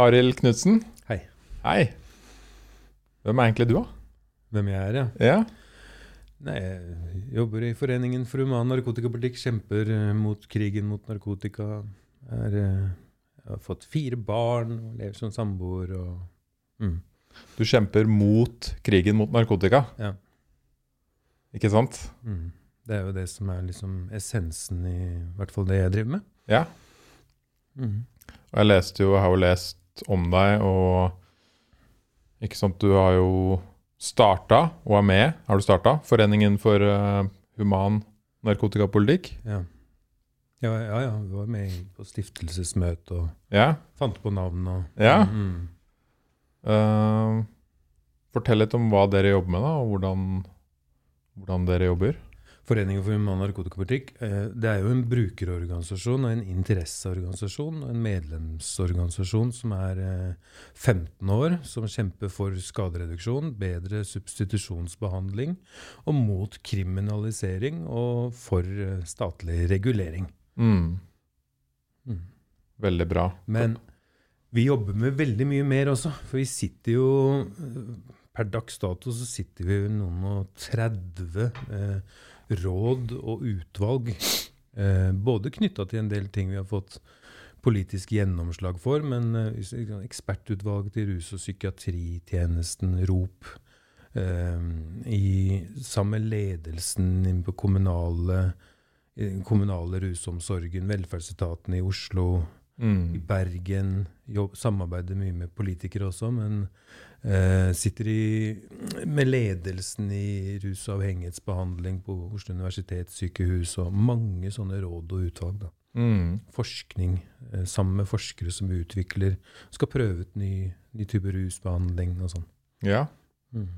Arild Knutsen. Hei. Hei. Hvem er egentlig du, da? Hvem jeg er, ja. Ja. Nei, jeg jobber i Foreningen for human narkotikapolitikk. Kjemper eh, mot krigen mot narkotika. Er, eh, jeg har fått fire barn og lever som samboer. Og, mm. Du kjemper mot krigen mot narkotika. Ja. Ikke sant? Mm. Det er jo det som er liksom essensen i hvert fall det jeg driver med. Ja. Mm. Og jeg leste jo, har jo lest om deg, og ikke sant, du har jo starta og er med, har du starta, Foreningen for uh, human narkotikapolitikk. Ja. Ja, ja, ja. Vi var med på stiftelsesmøte og Ja. fant på navn og Ja. Mm. Uh, fortell litt om hva dere jobber med, da, og hvordan, hvordan dere jobber. Foreningen for human narkotikapolitikk eh, det er jo en brukerorganisasjon og en interesseorganisasjon og en medlemsorganisasjon som er eh, 15 år, som kjemper for skadereduksjon, bedre substitusjonsbehandling og mot kriminalisering og for eh, statlig regulering. Mm. Mm. Veldig bra. Men vi jobber med veldig mye mer også, for vi sitter jo eh, Per dags dato så sitter vi noen og 30 eh, råd og utvalg. Eh, både knytta til en del ting vi har fått politisk gjennomslag for, men eh, hvis- ekspertutvalg til rus- og psykiatritjenesten, ROP. Eh, i, sammen med ledelsen på kommunale, kommunale rusomsorgen, velferdsetaten i Oslo, i Mm. Bergen. Jobb, samarbeider mye med politikere også, men eh, sitter i, med ledelsen i rus- og avhengighetsbehandling på Oslo universitetssykehus og mange sånne råd og utvalg. Da. Mm. Forskning eh, sammen med forskere som utvikler Skal prøve ut ny, ny type rusbehandling og sånn. Ja. Mm.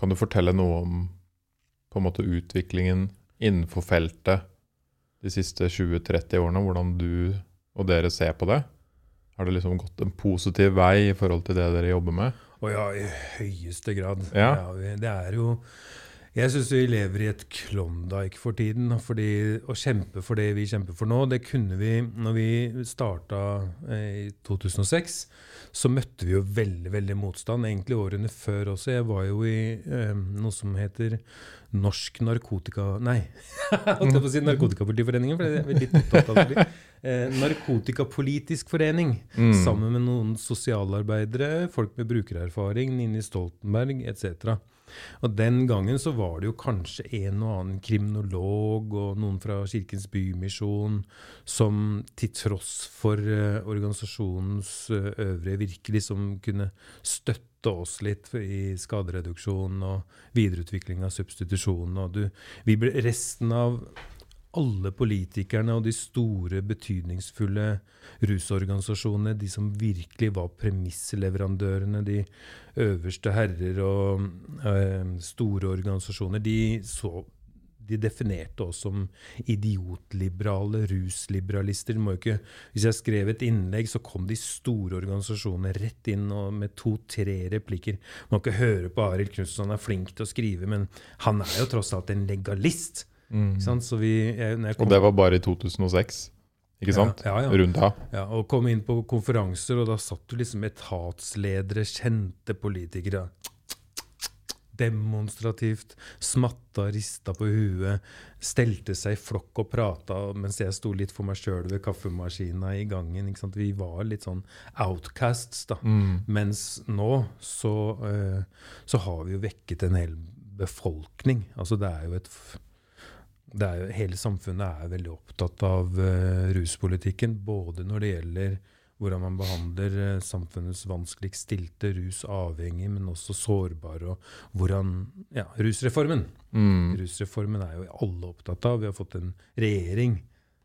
Kan du fortelle noe om på en måte utviklingen innenfor feltet de siste 20-30 årene? Hvordan du og dere ser på det? Har det liksom gått en positiv vei i forhold til det dere jobber med? Å ja, i høyeste grad. Ja. Ja, det er jo Jeg syns vi lever i et Klondyke for tiden. Fordi å kjempe for det vi kjemper for nå, det kunne vi Når vi starta eh, i 2006, så møtte vi jo veldig veldig motstand. Egentlig årene før også. Jeg var jo i eh, noe som heter Norsk narkotika... Nei, holdt jeg på å si Narkotikapolitiforeningen, for det er litt opptatt av det. Eh, narkotikapolitisk forening. Mm. Sammen med noen sosialarbeidere, folk med brukererfaring, Nini Stoltenberg etc. Og Den gangen så var det jo kanskje en og annen kriminolog og noen fra Kirkens Bymisjon som til tross for eh, organisasjonens eh, øvrige virke liksom kunne støtte oss litt i skadereduksjon og videreutvikling av substitusjon. Og du, vi ble, resten av alle politikerne og de store, betydningsfulle rusorganisasjonene, de som virkelig var premissleverandørene, de øverste herrer og eh, store organisasjoner, de, så, de definerte oss som idiotliberale rusliberalister. Ikke, hvis jeg skrev et innlegg, så kom de store organisasjonene rett inn med to-tre replikker. Man må ikke høre på Arild Knutsen, han er flink til å skrive, men han er jo tross alt en legalist. Mm. Ikke sant? Så vi, jeg, når jeg kom, Og det var bare i 2006, ikke sant? Ja, ja, ja. Rundt da. Ja, og kom inn på konferanser, og da satt du liksom etatsledere, kjente politikere. Demonstrativt. Smatta, rista på huet. Stelte seg i flokk og prata mens jeg sto litt for meg sjøl ved kaffemaskina i gangen. Ikke sant? Vi var litt sånn outcasts, da. Mm. Mens nå så, eh, så har vi jo vekket en hel befolkning. Altså det er jo et jo, Hele samfunnet er veldig opptatt av uh, ruspolitikken. Både når det gjelder hvordan man behandler uh, samfunnets vanskeligst stilte, rusavhengige, men også sårbare. Og hvordan Ja, rusreformen. Mm. Rusreformen er jo alle opptatt av. Vi har fått en regjering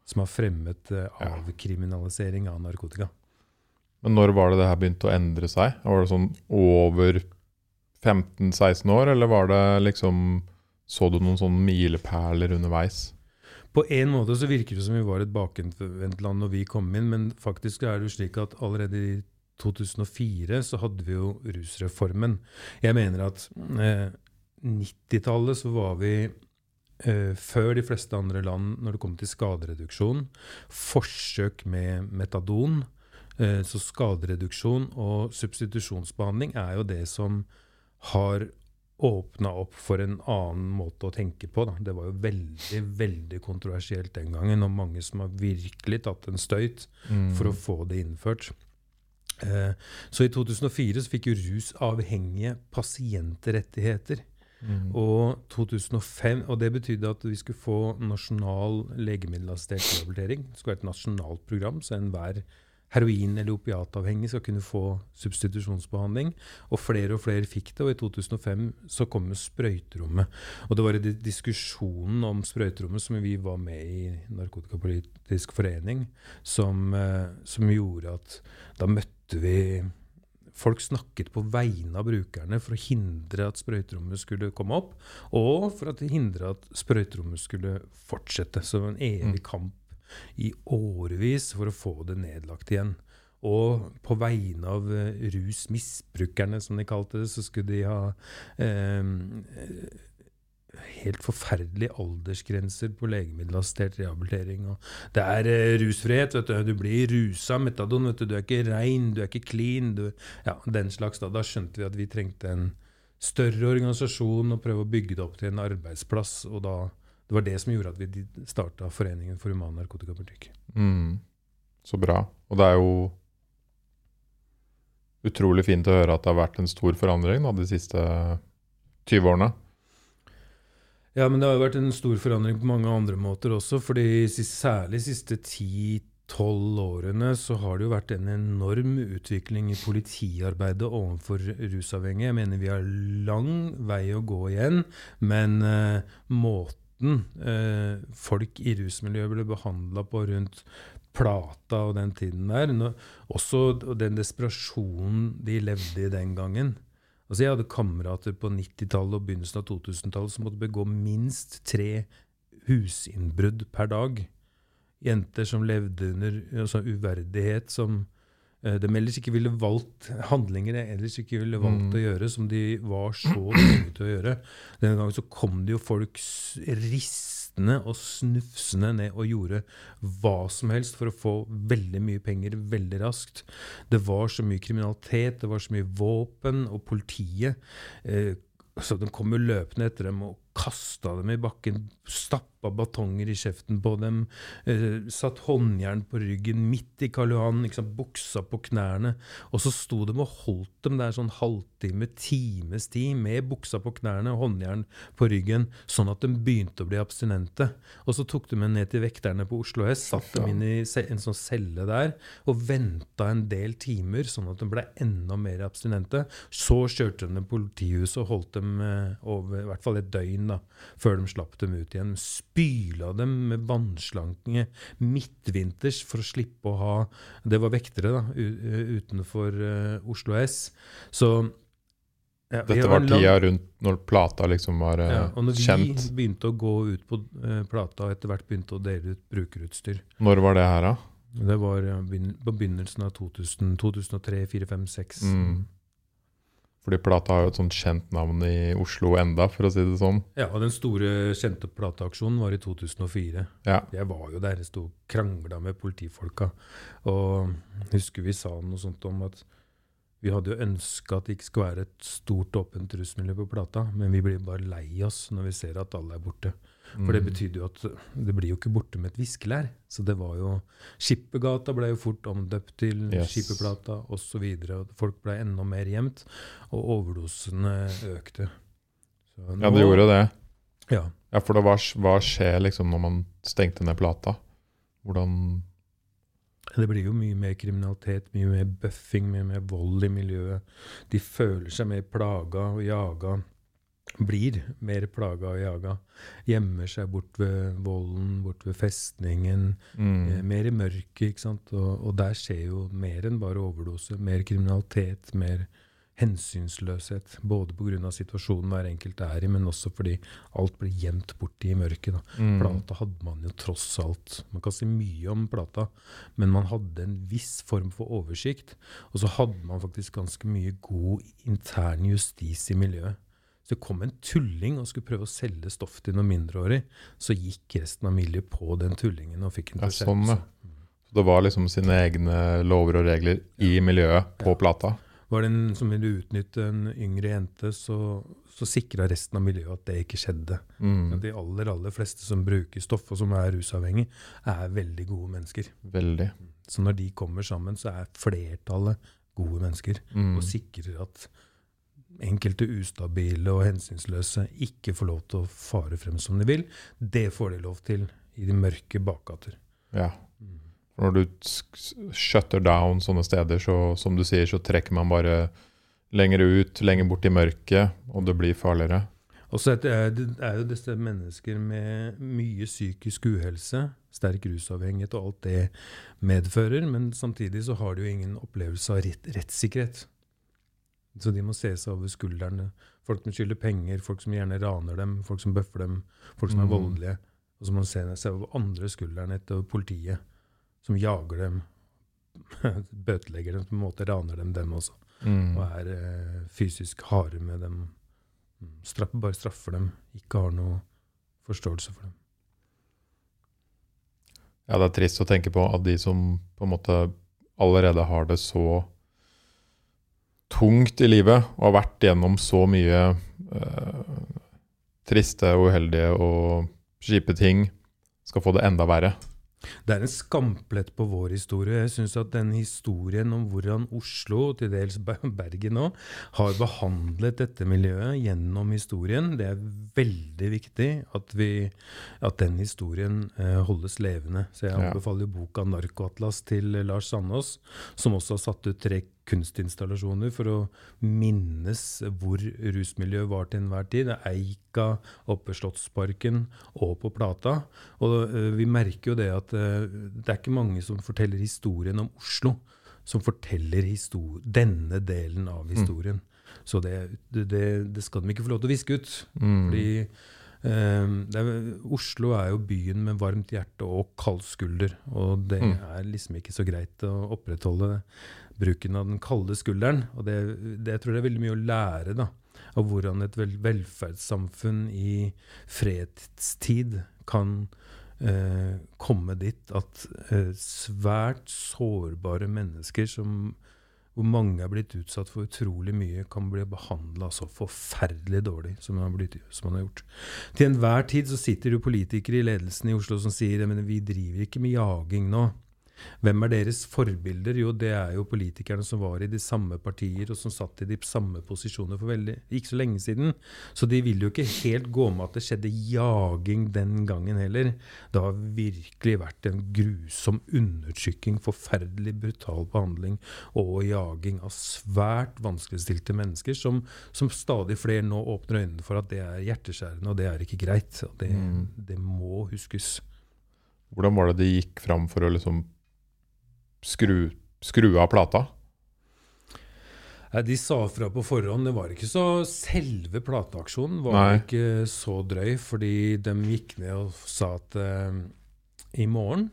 som har fremmet uh, avkriminalisering av narkotika. Men når var det det her begynte å endre seg? Var det sånn over 15-16 år, eller var det liksom Så du noen sånne milepæler underveis? På en måte så virker det som vi var et bakvendtland når vi kom inn, men faktisk er det jo slik at allerede i 2004 så hadde vi jo rusreformen. Jeg mener at eh, 90-tallet så var vi eh, før de fleste andre land når det kom til skadereduksjon. Forsøk med metadon. Eh, så skadereduksjon og substitusjonsbehandling er jo det som har åpna opp for en annen måte å tenke på. Da. Det var jo veldig veldig kontroversielt den gangen, og mange som har virkelig tatt en støyt Mm. for å få det innført. Eh, så i 2004 så fikk jo rusavhengige pasientrettigheter. Mm. Og 2005, og det betydde at vi skulle få nasjonal legemiddelassistert rehabilitering. Det skulle være et nasjonalt program, så enhver heroin- eller opiatavhengig skal kunne få substitusjonsbehandling. Og flere og flere fikk det, og i 2005 så kom sprøyterommet. Og det var i di- diskusjonen om sprøyterommet som vi var med i Narkotikapolitisk forening, som, eh, som gjorde at da møtte vi Folk snakket på vegne av brukerne for å hindre at sprøyterommet skulle komme opp, og for å hindre at sprøyterommet skulle fortsette. Så en evig kamp i årevis for å få det nedlagt igjen. Og på vegne av eh, rusmisbrukerne, som de kalte det, så skulle de ha eh, helt forferdelige aldersgrenser på legemiddelassistert rehabilitering. Og det er eh, rusfrihet. vet Du Du blir rusa metadon. vet Du Du er ikke rein, du er ikke clean. Du, ja, den slags. Da. da skjønte vi at vi trengte en større organisasjon og prøve å bygge det opp til en arbeidsplass. og da det var det som gjorde at vi starta Foreningen for human narkotikapolitikk. Mm. Så bra. Og det er jo utrolig fint å høre at det har vært en stor forandring da, de siste 20 årene. Ja, men det har jo vært en stor forandring på mange andre måter også. fordi særlig de siste 10-12 årene så har det jo vært en enorm utvikling i politiarbeidet overfor rusavhengige. Jeg mener vi har lang vei å gå igjen, men uh, måten eh, folk i rusmiljøet ble behandla på rundt Plata og den tiden der, nå, også den desperasjonen de levde i den gangen Altså Jeg hadde kamerater på 90-tallet og begynnelsen av 2000-tallet som måtte begå minst tre husinnbrudd per dag. Jenter som levde under altså, uverdighet, som de ellers ikke ville valgt handlinger de ellers ikke ville valgt Mm. å gjøre, som de var så tvunget til å gjøre. Denne gangen så kom det jo folk ristende og snufsende ned og gjorde hva som helst for å få veldig mye penger veldig raskt. Det var så mye kriminalitet, det var så mye våpen, og politiet eh, så De kom jo løpende etter dem og kasta dem i bakken, stappa batonger i kjeften på dem, eh, satt håndjern på ryggen midt i Karl Johan, liksom, buksa på knærne. Og så sto de og holdt dem der sånn halvtime, times tid, med buksa på knærne og håndjern på ryggen, sånn at de begynte å bli abstinente. Og så tok de dem ned til vekterne på Oslo S, satt dem inn i en sånn celle der, og venta en del timer, sånn at de ble enda mer abstinente. Så kjørte de dem til politihuset og holdt dem eh, over i hvert fall et døgn, da, før de slapp dem ut igjen. Spyla dem med vannslange midtvinters for å slippe å ha Det var vektere da, utenfor uh, Oslo S. Så ja, Dette var tida rundt når plata liksom var kjent. ja, og når vi begynte å gå ut på plata og etter hvert begynte å dele ut brukerutstyr Når var det her, da? Det var ja, begyn- på begynnelsen av 2000, 2003, 2004, 2005, 2006. Mm. Fordi plata har jo et sånt kjent navn i Oslo enda, for å si det sånn. Ja, og den store, kjente plateaksjonen var i 2004. Ja. Jeg var jo der, jeg sto og krangla med politifolka. Og jeg husker vi sa noe sånt om at vi hadde jo ønska at det ikke skulle være et stort, åpent rusmiljø på plata, men vi blir bare lei oss når vi ser at alle er borte. For det Mm. betydde jo at det blir jo ikke borte med et viskelær. Så det var jo Skippergata ble jo fort omdøpt til Yes. Skipperplata osv. Folk ble enda mer gjemt, og overdosene økte. Så Ja, det gjorde det. Ja. Ja, for var, hva skjer liksom når man stengte ned plata? Hvordan Det blir jo mye mer kriminalitet, mye mer buffing, mye mer vold i miljøet. De føler seg mer plaga og jaga. Blir mer plaga og jaga. Gjemmer seg bort ved volden, bort ved festningen. Eh, mm. mer i mørket, ikke sant. Og, og der skjer jo mer enn bare overdose. Mer kriminalitet, mer hensynsløshet. Både pga. situasjonen hver enkelt er i, men også fordi alt blir gjemt borti i mørket. da. Mm. Plata hadde man jo tross alt. Man kan si mye om plata, men man hadde en viss form for oversikt. Og så hadde man faktisk ganske mye god intern justis i miljøet. Så det kom en tulling og skulle prøve å selge stoff til noen mindreårig. Så gikk resten av miljøet på den tullingen og fikk en Ja, sånn, ja. Så det var liksom sine egne lover og regler i miljøet på plata. Var det en som ville utnytte en yngre jente, så, så sikra resten av miljøet at det ikke skjedde. Mm. De aller, aller fleste som bruker stoff, og som er rusavhengig, er veldig gode mennesker. Veldig. Så når de kommer sammen, så er flertallet gode mennesker. Mm. Og sikrer at enkelte ustabile og hensynsløse ikke får lov til å fare frem som de vil. Det får de lov til i de mørke bakgater. Ja. Når du shutter down sånne steder, så som du sier, så trekker man bare lenger ut, lenger bort i mørket, og det blir farligere. Og så er det, er jo disse mennesker med mye psykisk uhelse, sterk rusavhengighet og alt det medfører, men samtidig så har de jo ingen opplevelse av rett, rettssikkerhet. Så de må se seg over skuldrene. Folk som skylder penger, folk som gjerne raner dem, folk som bøffer dem, folk som er Mm. voldelige. Og så må man se seg over andre skuldrene etter politiet, som jager dem, bøtelegger dem, på en måte raner dem, dem også Mm. og er eh, fysisk harde med dem. Mm, Straff, bare straffer dem, ikke har noe forståelse for dem. Ja, det er trist å tenke på at de som på en måte allerede har det så tungt i livet, og har vært gjennom så mye eh, triste, uheldige og kjipe ting, skal få det enda verre. Det er en skamplett på vår historie. Jeg syns at den historien om hvordan Oslo, og til dels Bergen òg, har behandlet dette miljøet gjennom historien, det er veldig viktig at, vi, at den historien eh, holdes levende. Så jeg anbefaler boka 'Narkoatlas' til Lars Sandås, som også har satt ut tre kunstinstallasjoner for å minnes hvor rusmiljøet var til enhver tid. Det er Eika, oppe Slottsparken og på Plata. Og eh, vi merker jo det at eh, det er ikke mange som forteller historien om Oslo, som forteller denne delen av historien. Så det, det, det, skal de ikke få lov til å viske ut. Mm. Fordi det er, Oslo er jo byen med varmt hjerte og kald skulder. Og det Mm. er liksom ikke så greit å opprettholde bruken av den kalde skulderen. Og det, det jeg tror det er veldig mye å lære da, av hvordan et vel, velferdssamfunn i fredstid kan eh, komme dit at eh, svært sårbare mennesker som hvor mange er blitt utsatt for utrolig mye, kan bli behandla så forferdelig dårlig som man, har blitt, som man har gjort. Til enhver tid så sitter jo politikere i ledelsen i Oslo som sier at vi driver ikke med jaging nå. Hvem er deres forbilder? Jo, det er jo politikerne som var i de samme partier, og som satt i de samme posisjoner for veldig, ikke så lenge siden. Så de vil jo ikke helt gå med at det skjedde jaging den gangen heller. Det har virkelig vært en grusom undertrykking, forferdelig brutal behandling og jaging av svært vanskeligstilte mennesker, som, som stadig flere nå åpner øynene for at det er hjerteskjærende, og det er ikke greit. Og det, Mm. det må huskes. Hvordan var det de gikk fram for å liksom skru, skru av plata? De sa fra på forhånd. Det var ikke så Selve plateaksjonen var Nei. ikke så drøy, fordi de gikk ned og sa at eh, i morgen,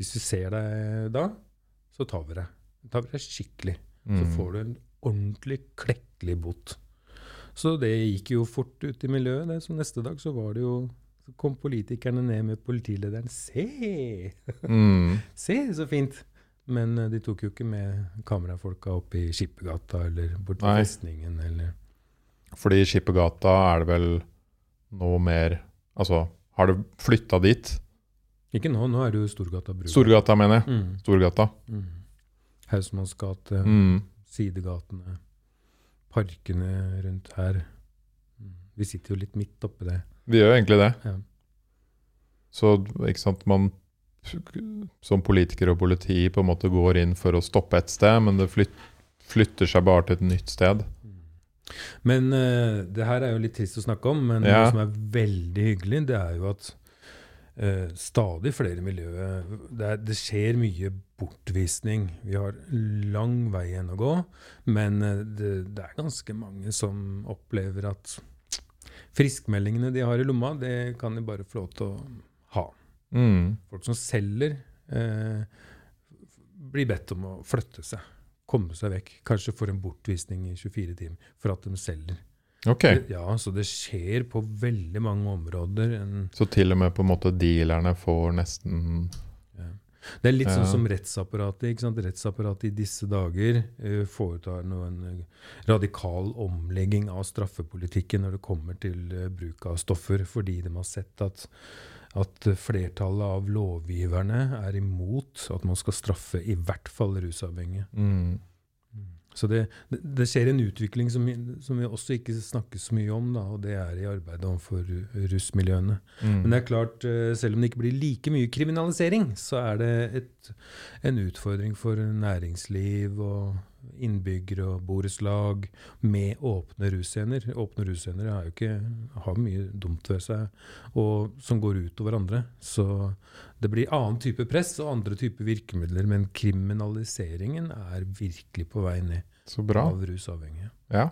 hvis vi ser deg da, så tar vi deg. tar vi deg skikkelig. Så Mm. får du en ordentlig klekkelig bot. Så det gikk jo fort ut i miljøet. Det. Så neste dag så var det jo så kom politikerne ned med politilederen. Se! Mm. Se, så fint! Men eh, de tok jo ikke med kamerafolka opp i Skippergata eller bort til festningen eller Fordi Skippergata er det vel noe mer Altså, har det flytta dit? Ikke nå, nå er det jo Storgata Bruk. Storgata, mener jeg. Mm. Storgata. Mm. Hausmanns gate, Mm. sidegatene, parkene rundt her. Mm. Vi sitter jo litt midt oppi det. Vi gjør egentlig det. Ja. Så ikke sant, man som politiker og politi på en måte går inn for å stoppe et sted, men det flyt, flytter seg bare til et nytt sted. Men uh, det her er jo litt trist å snakke om, men Ja. noe som er veldig hyggelig, det er jo at uh, stadig flere miljøer det, er, det skjer mye bortvisning. Vi har lang vei igjen å gå, men uh, det, det er ganske mange som opplever at friskmeldingene de har i lomma, det kan de bare få lov til å ha. Mm. Folk som selger, eh, blir bedt om å flytte seg. Komme seg vekk. Kanskje får en bortvisning i 24 timer for at de selger. Ok, Det- Ja, Så det skjer på veldig mange områder. Så til og med på en måte dealerne får nesten Det er litt Ja. sånn som rettsapparatet. ikke sant? Rettsapparatet i disse dager uh, foretar en eh, radikal omlegging av straffepolitikken når det kommer til uh, bruk av stoffer, fordi de har sett at, at flertallet av lovgiverne er imot at man skal straffe i hvert fall rusavhengige. Mm. Så det, det, det skjer en utvikling som, som vi også ikke snakker så mye om, da, og det er i arbeidet overfor russmiljøene. Mm. Men det er klart, eh, selv om det ikke blir like mye kriminalisering, så er det et, en utfordring for næringsliv og innbyggere og borettslag med åpne russcener. Åpne russcener har jo ikke har mye dumt ved seg og, som går ut over andre. Så det blir annen type press og andre typer virkemidler, men kriminaliseringen er virkelig på vei ned Så bra. av rusavhengige. Ja.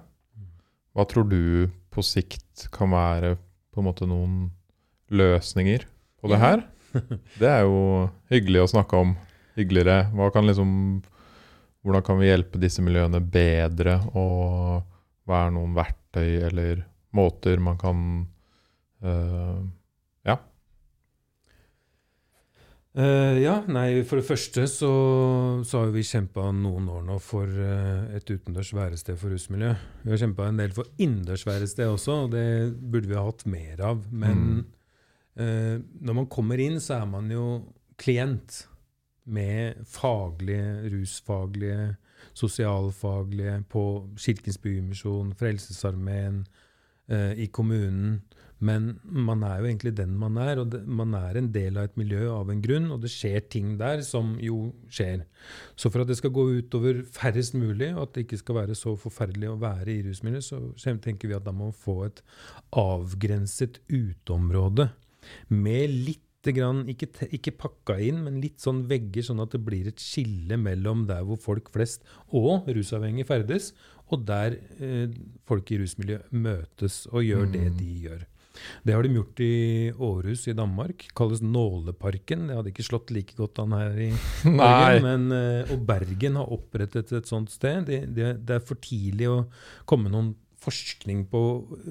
Hva tror du på sikt kan være på en måte noen løsninger på det her? Det er jo hyggelig å snakke om. Hyggeligere. Hva kan liksom, hvordan kan vi hjelpe disse miljøene bedre? Og hva er noen verktøy eller måter man kan uh, Ja. Uh, ja, nei, for det første så, så har vi kjempa noen år nå for uh, et utendørs værested for rusmiljø. Vi har kjempa en del for innendørs værested også, og det burde vi ha hatt mer av. Men Mm. når man kommer inn, så er man jo klient med faglige, rusfaglige, sosialfaglige på Kirkens Bymisjon, Frelsesarmeen, eh, i kommunen. Men man er jo egentlig den man er, og det, man er en del av et miljø av en grunn, og det skjer ting der som jo skjer. Så for at det skal gå utover færrest mulig, og at det ikke skal være så forferdelig å være i rusmiljøet, så tenker vi at da må man få et avgrenset uteområde med litt grann, ikke, ikke pakka inn, men litt sånn vegger, sånn at det blir et skille mellom der hvor folk flest og rusavhengige ferdes, og der eh, folk i rusmiljø møtes og gjør det Mm. de gjør. Det har de gjort i Århus i Danmark. Kalles Nåleparken. Det hadde ikke slått like godt an her i. Bergen. Men, eh, og Bergen har opprettet et sånt sted. Det, det, det er for tidlig å komme noen forskning på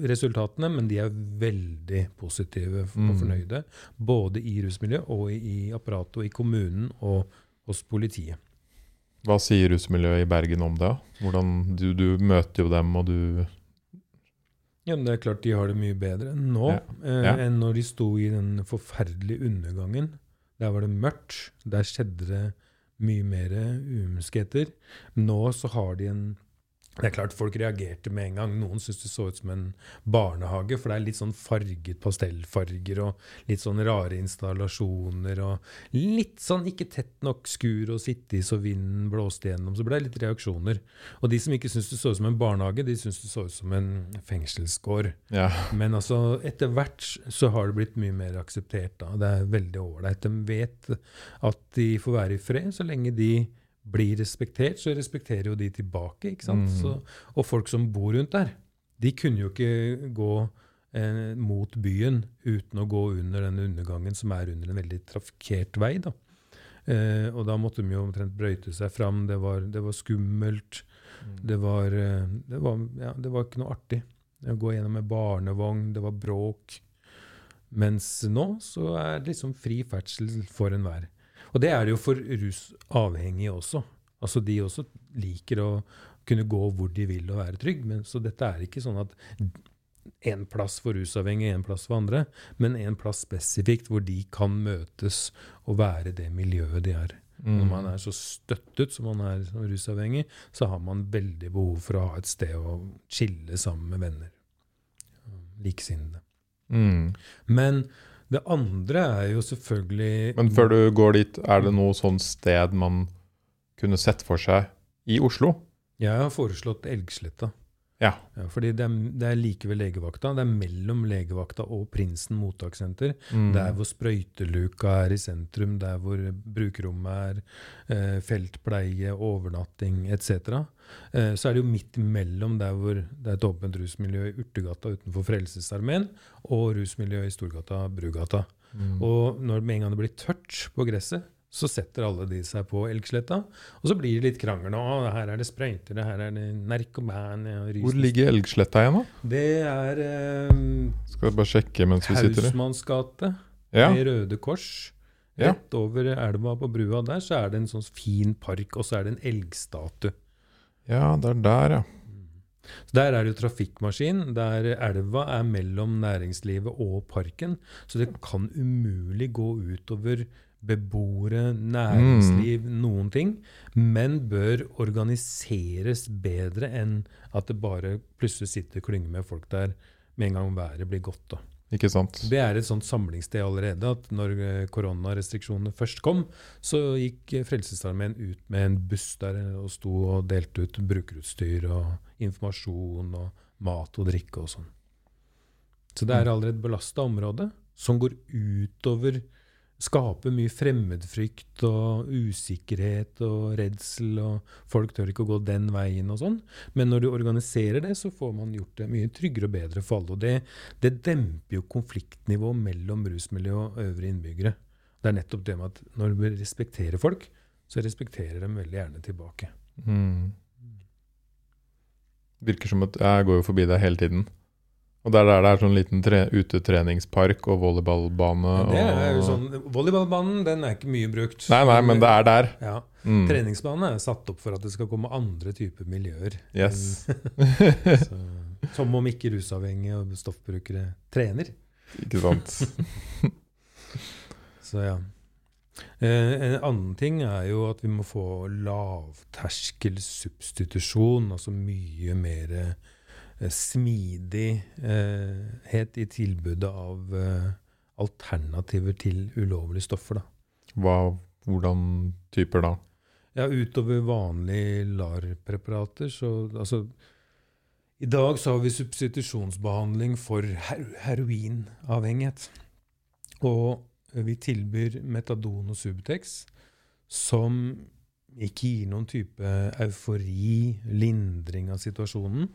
resultatene, men de er veldig positive og Mm. fornøyde. Både i rusmiljøet og i, apparatet og i kommunen og hos politiet. Hva sier rusmiljøet i Bergen om det? Hvordan, du, du møter jo dem, og du Ja, men Det er klart de har det mye bedre nå Ja. eh, Ja. enn når de sto i den forferdelige undergangen. Der var det mørkt. Der skjedde det mye mer umoskheter. Nå så har de en Det er klart folk reagerte med en gang. Noen syntes det så ut som en barnehage, for det er litt sånn farget pastellfarger og litt sånn rare installasjoner og litt sånn ikke tett nok skur å sitte i så vinden blåste gjennom. Så ble det litt reaksjoner. Og de som ikke syntes det så ut som en barnehage, de syntes det så ut som en fengselsgård. Ja. Men altså, etter hvert så har det blitt mye mer akseptert. da. Det er veldig ålreit. De vet at de får være i fred så lenge de blir respektert, så respekterer jo de tilbake. ikke sant? Mm. Så, og folk som bor rundt der, de kunne jo ikke gå eh, mot byen uten å gå under den undergangen, som er under en veldig trafikkert vei. da. Eh, og da måtte de jo omtrent brøyte seg fram. Det var, det var skummelt. Det var, eh, det, var, ja, det var ikke noe artig. Å gå gjennom med barnevogn, det var bråk. Mens nå så er det liksom fri ferdsel for enhver. Og det er det jo for rusavhengige også. Altså De også liker å kunne gå hvor de vil og være trygg. Men, så dette er ikke sånn at én plass for rusavhengige, én plass for andre, men en plass spesifikt hvor de kan møtes og være det miljøet de er. Mm. Når man er så støttet som man er som rusavhengig, så har man veldig behov for å ha et sted å chille sammen med venner. Likesinnede. Mm. Men det andre er jo selvfølgelig Men før du går dit, er det noe sånn sted man kunne sett for seg i Oslo? Jeg har foreslått Elgsletta. Ja. Ja, fordi det er, det er like ved legevakta. Det er mellom legevakta og Prinsen mottakssenter. Mm. Der hvor sprøyteluka er i sentrum, der hvor brukerrommet er, eh, feltpleie, overnatting etc. Eh, så er det jo midt imellom der hvor det er et åpent rusmiljø i Urtegata utenfor Frelsesarmeen, og rusmiljø i Storgata, Brugata. Mm. Og når med en gang det blir tørt på gresset, så setter alle de seg på Elgsletta. Og så blir det litt krangel. nå, her er det sprøyter, her er det narkomane Hvor ligger Elgsletta igjen, da? Det er eh, Skal jeg bare sjekke mens vi sitter. Hausmanns gate Ja. med Røde Kors Ja. Rett over elva på brua der så er det en sånn fin park, og så er det en elgstatue. Ja, det er der, ja. Så Der er det jo trafikkmaskin, der elva er mellom næringslivet og parken. Så det kan umulig gå utover beboere, næringsliv, noen ting. Men bør organiseres bedre enn at det bare plutselig sitter klynger med folk der med en gang været blir godt. da. Ikke sant? Det er et sånt samlingssted allerede. at Når eh, koronarestriksjonene først kom, så gikk eh, Frelsesarmeen ut med en buss der og sto og delte ut brukerutstyr og informasjon og mat og drikke og sånn. Så det er allerede et belasta område som går utover Skaper mye fremmedfrykt og usikkerhet og redsel, og folk tør ikke å gå den veien og sånn. Men når du organiserer det, så får man gjort det mye tryggere og bedre for alle. Og det, det demper jo konfliktnivået mellom rusmiljø og øvrige innbyggere. Det er nettopp det med at når du respekterer folk, så respekterer de veldig gjerne tilbake. Mm. Virker som at jeg går jo forbi deg hele tiden. Og det er der det er sånn liten tre, utetreningspark og volleyballbane. Ja, det er jo sånn, Volleyballbanen den er ikke mye brukt. Nei, nei, men det er der. Ja, Mm. Treningsbanen er satt opp for at det skal komme andre typer miljøer. Yes. Så, som om ikke rusavhengige og stoffbrukere trener. Ikke sant? Så ja. Eh, en annen ting er jo at vi må få lavterskelsubstitusjon, altså mye mer smidighet i tilbudet av eh, alternativer til ulovlige stoffer. da. Hva, hvordan typer da? Ja, utover vanlige LAR-preparater, så altså I dag så har vi substitusjonsbehandling for her heroinavhengighet. Og vi tilbyr metadon og Subutex, som ikke gir noen type eufori, lindring av situasjonen,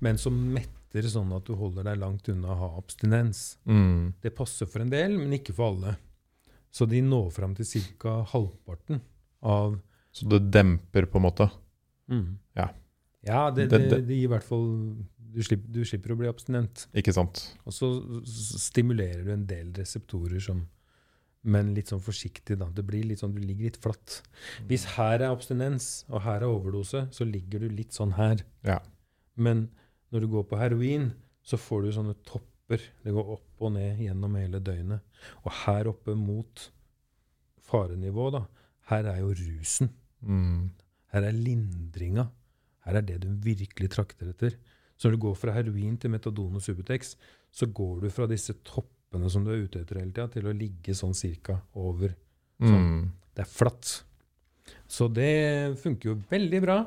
men som metter sånn at du holder deg langt unna å ha abstinens. Mm. Det passer for en del, men ikke for alle. Så de når fram til ca. halvparten av Så det demper, på en måte? Ja. Ja, det, Det- det, det- det gir i hvert fall du slipper, du slipper å bli abstinent. Ikke sant? Og så stimulerer du en del reseptorer som Men litt sånn forsiktig, da. Det blir litt sånn, Du ligger litt flatt. Hvis her er abstinens, og her er overdose, så ligger du litt sånn her. Ja. Men når du går på heroin, så får du sånne topper. Det går opp og ned gjennom hele døgnet. Og her oppe mot farenivå, da, her er jo rusen. Mm. Her er lindringa. Her er det du virkelig trakter etter. Så når du går fra heroin til metadon og Subutex, så går du fra disse toppene som du er ute etter hele tida, til å ligge sånn cirka over. Mm. Det er flatt. Så det funker jo veldig bra.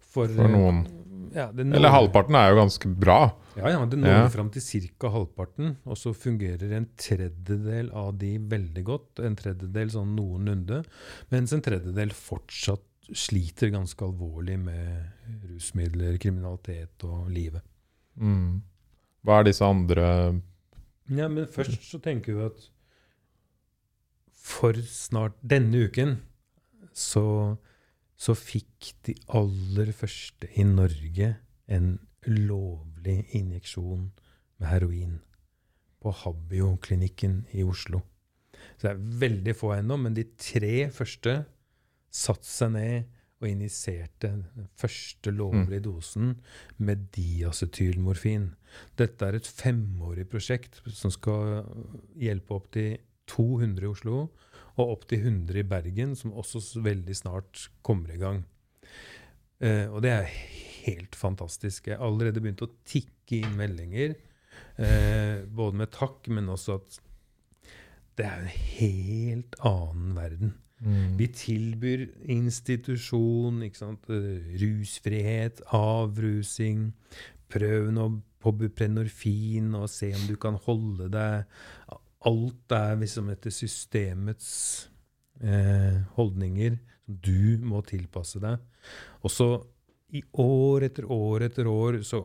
For, For noen. Ja, når- Eller halvparten er jo ganske bra. Ja, ja, det når Ja. fram til ca. halvparten, og så fungerer en tredjedel av de veldig godt. En tredjedel sånn noenlunde, mens en tredjedel fortsatt sliter ganske alvorlig med rusmidler, kriminalitet og livet. Mm. Hva er disse andre Ja, men først så tenker vi at for snart denne uken så, så fikk de aller første i Norge en lovlig injeksjon med heroin på Habio-klinikken i Oslo. Så det er veldig få ennå, men de tre første satte seg ned og injiserte den første lovlige dosen med diacetylmorfin. Dette er et femårig prosjekt som skal hjelpe opp til 200 i Oslo og opp til 100 i Bergen, som også veldig snart kommer i gang. Eh, og det er helt fantastisk. Jeg har allerede begynt å tikke inn meldinger, eh, både med takk, men også at det er en helt annen verden. Mm. Vi tilbyr institusjon, ikke sant? eh, rusfrihet, avrusing. Prøv nå på buprenorfin og se om du kan holde deg Alt er liksom etter systemets eh, holdninger. Du må tilpasse deg. Og så i år etter år etter år så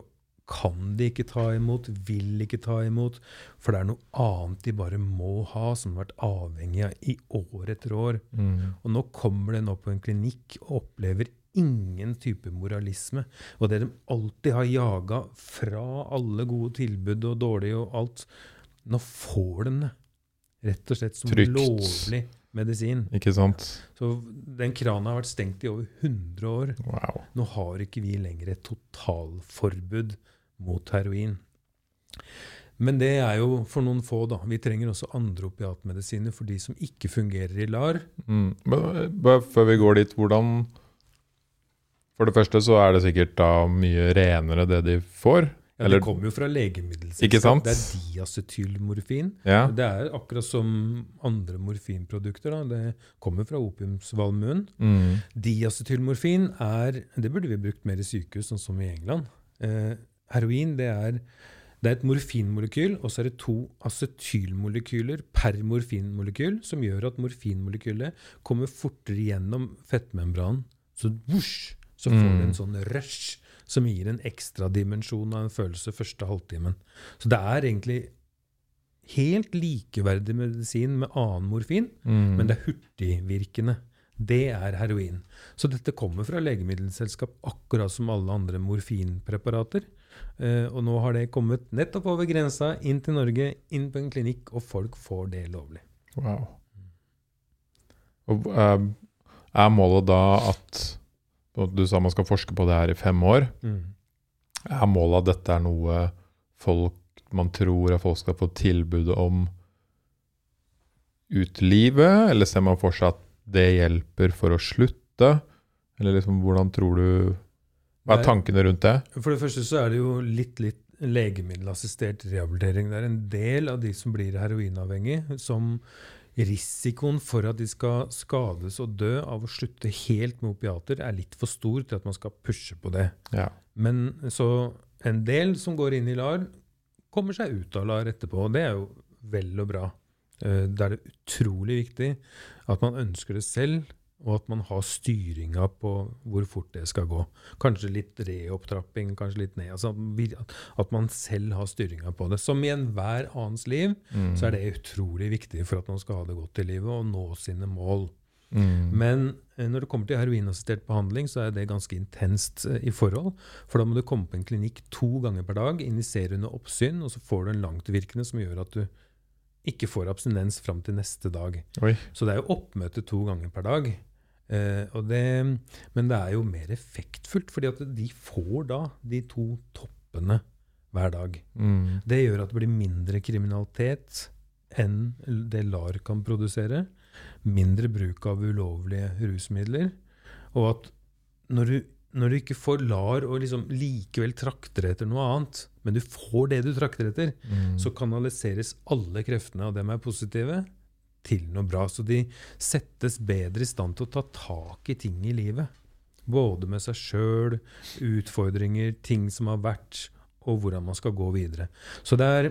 kan de ikke ta imot, vil ikke ta imot, for det er noe annet de bare må ha, som har vært avhengig av i år etter år. Mm. Og nå kommer de nå på en klinikk og opplever ingen type moralisme. Og det de alltid har jaga fra alle gode tilbud og dårlige og alt, nå får de det. Rett og slett som Trygt. lovlig medisin. Ikke sant? Så den krana har vært stengt i over 100 år. Wow. Nå har ikke vi lenger et totalforbud mot heroin. Men det er jo for noen få, da. Vi trenger også andre opiatmedisiner for de som ikke fungerer i LAR. Mm. Men før vi går dit, hvordan For det første så er det sikkert da mye renere det de får. Ja, det kommer jo fra legemiddelselskap. Det er diacetylmorfin. Ja. Det er akkurat som andre morfinprodukter. Da. Det kommer fra opiumsvalmuen. Mm. Diacetylmorfin er Det burde vi brukt mer i sykehus, sånn som i England. Eh, heroin det er, det er et morfinmolekyl, og så er det to acetylmolekyler per morfinmolekyl, som gjør at morfinmolekylet kommer fortere gjennom fettmembranen. Så vosj, så får Mm. du en sånn rush som gir en ekstra dimensjon av en følelse første halvtimen. Så det er egentlig helt likeverdig medisin med annen morfin, Mm. men det er hurtigvirkende. Det er heroin. Så dette kommer fra legemiddelselskap, akkurat som alle andre morfinpreparater. Eh, og nå har det kommet nettopp over grensa, inn til Norge, inn på en klinikk, og folk får det lovlig. Wow. Og eh, er målet da at Du sa man skal forske på det her i fem år. Er målet at dette er noe folk man tror at folk skal få tilbud om ut livet, eller ser man for seg at det hjelper for å slutte? Eller liksom, hvordan tror du Hva er tankene rundt det? For det første så er det jo litt, litt legemiddelassistert rehabilitering. Det er en del av de som blir heroinavhengige, som risikoen for at de skal skades og dø av å slutte helt med opiater, er litt for stor til at man skal pushe på det. Ja. Men så en del som går inn i LAR, kommer seg ut av LAR etterpå. og Det er jo vel og bra. Eh, Da er det utrolig viktig at man ønsker det selv, og at man har styringa på hvor fort det skal gå. Kanskje litt reopptrapping, kanskje litt ned. Altså at- man selv har styringa på det. Som i enhver annens liv, Mm. så er det utrolig viktig for at man skal ha det godt i livet og nå sine mål. Mm. Men eh, når det kommer til heroinassistert behandling, så er det ganske intenst eh, i forhold. For da må du komme på en klinikk to ganger per dag, injisere under oppsyn, og så får du en langtvirkende som gjør at du ikke får abstinens fram til neste dag. Oi. Så det er jo oppmøte to ganger per dag. Eh, og det, men det er jo mer effektfullt, fordi at de får da de to toppene hver dag. Mm. Det gjør at det blir mindre kriminalitet enn det LAR kan produsere. Mindre bruk av ulovlige rusmidler. Og at når du, når du ikke får LAR og liksom likevel trakter etter noe annet, men du får det du trakter etter, Mm. så kanaliseres alle kreftene av dem er positive, til noe bra. Så de settes bedre i stand til å ta tak i ting i livet. Både med seg sjøl, utfordringer, ting som har vært, og hvordan man skal gå videre. Så det er,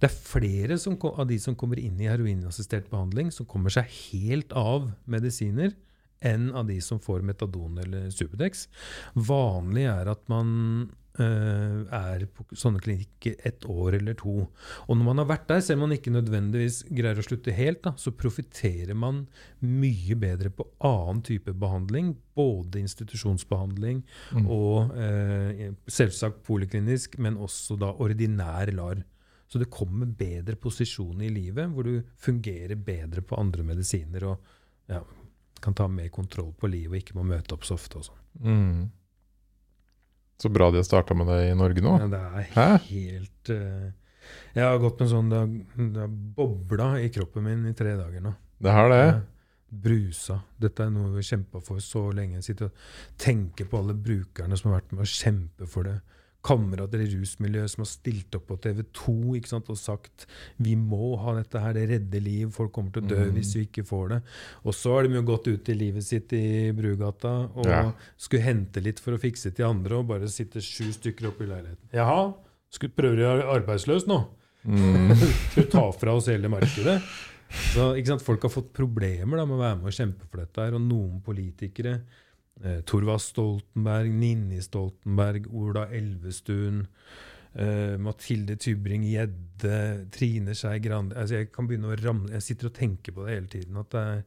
det er flere som, av de som kommer inn i heroinassistert behandling, som kommer seg helt av medisiner, enn av de som får metadon eller Subutex. Vanlig er at man er på sånne klinikker et år eller to. Og når man har vært der, selv om man ikke nødvendigvis greier å slutte helt, da, så profitterer man mye bedre på annen type behandling. Både institusjonsbehandling Mm. og eh, selvsagt poliklinisk, men også da ordinær LAR. Så det kommer bedre posisjoner i livet, hvor du fungerer bedre på andre medisiner og ja, kan ta mer kontroll på livet og ikke må møte opp så ofte. og sånn. Mm. Så bra de har starta med det i Norge nå. Ja, det er helt uh, Jeg har gått med sånn Det har, bobla i kroppen min i tre dager nå. Det har det. Ja. Brusa. Dette er noe vi har kjempa for så lenge. Jeg sitter og tenker på alle brukerne som har vært med å kjempe for det. Kamerater i rusmiljøet som har stilt opp på TV 2 ikke sant, og sagt vi må ha dette her, det redder liv, folk kommer til å dø Mm. hvis vi ikke får det. Og så har de jo gått ut i livet sitt i Brugata og Ja. skulle hente litt for å fikse til andre, og bare sitte sju stykker oppe i leiligheten. Jaha, skulle prøve å være arbeidsløs nå? Mm. Skal du ta fra oss hele markedet? Så, ikke sant? Folk har fått problemer da, med å være med og kjempe for dette. her, Og noen politikere, eh, Torvald Stoltenberg, Ninni Stoltenberg, Ola Elvestuen, eh, Mathilde Tybring-Gjedde, Trine Skei Grande altså Jeg kan begynne å ramle, jeg sitter og tenker på det hele tiden. At det er,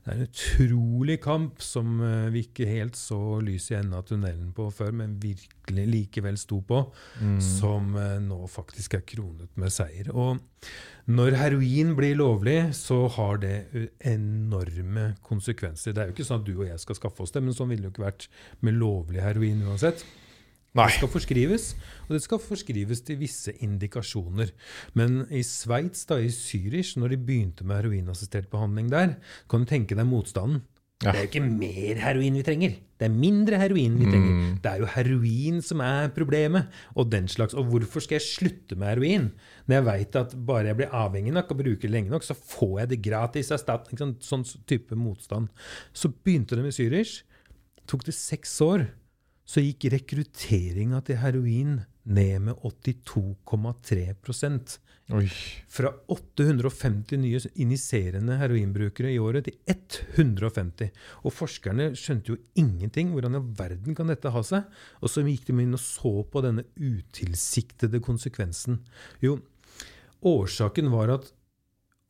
Det er en utrolig kamp som eh, vi ikke helt så lyset i enden av tunnelen på før, men virkelig likevel sto på, Mm. som eh, nå faktisk er kronet med seier. Og når heroin blir lovlig, så har det enorme konsekvenser. Det er jo ikke sånn at du og jeg skal skaffe oss det, men sånn ville det jo ikke vært med lovlig heroin uansett. Nei. Det skal forskrives, og det skal forskrives til visse indikasjoner. Men i Sveits, da, i Zürich, når de begynte med heroinassistert behandling der, kan du tenke deg motstanden. Ja. Det er jo ikke mer heroin vi trenger, det er mindre heroin vi trenger. Mm. Det er jo heroin som er problemet, og den slags. Og hvorfor skal jeg slutte med heroin? Når jeg veit at bare jeg blir avhengig nok og bruker det lenge nok, så får jeg det gratis staten. Sånn type motstand. Så begynte det med Zürich. Tok det seks år så gikk rekrutteringa til heroin ned med 82,3 Oi. Fra 850 nye injiserende heroinbrukere i året til 150. Og forskerne skjønte jo ingenting. Hvordan i verden kan dette ha seg? Og så gikk de inn og så på denne utilsiktede konsekvensen. Jo, årsaken var at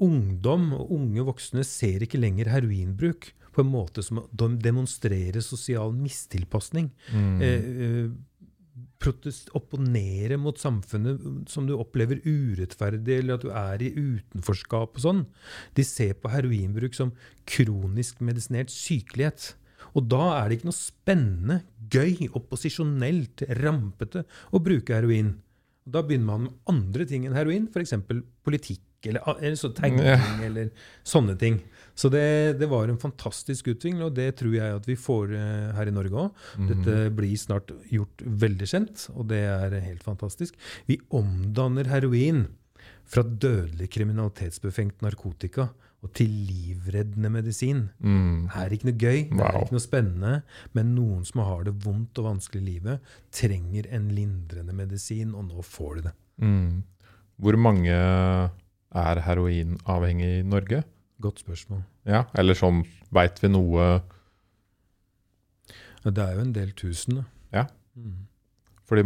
ungdom og unge voksne ser ikke lenger heroinbruk på en måte som de demonstrerer sosial mistilpasning. Mm. Eh, eh, opponere mot samfunnet som du opplever urettferdig, eller at du er i utenforskap og sånn. De ser på heroinbruk som kronisk medisinert sykelighet. Og da er det ikke noe spennende, gøy, opposisjonelt, rampete å bruke heroin. Da begynner man med andre ting enn heroin, f.eks. politikk eller, eller så tegning eller sånne ting. Så det, det var en fantastisk utvikling, og det tror jeg at vi får eh, her i Norge òg. Mm. Dette blir snart gjort veldig kjent, og det er helt fantastisk. Vi omdanner heroin fra dødelig kriminalitetsbefengt narkotika og til livreddende medisin. Mm. Det er ikke noe gøy, det er ikke noe spennende, men noen som har det vondt og vanskelig i livet, trenger en lindrende medisin, og nå får de det. Mm. Hvor mange er heroinavhengig i Norge? Godt spørsmål. Ja, eller sånn, veit vi noe Ja, Det er jo en del tusen, da. Ja. Mm.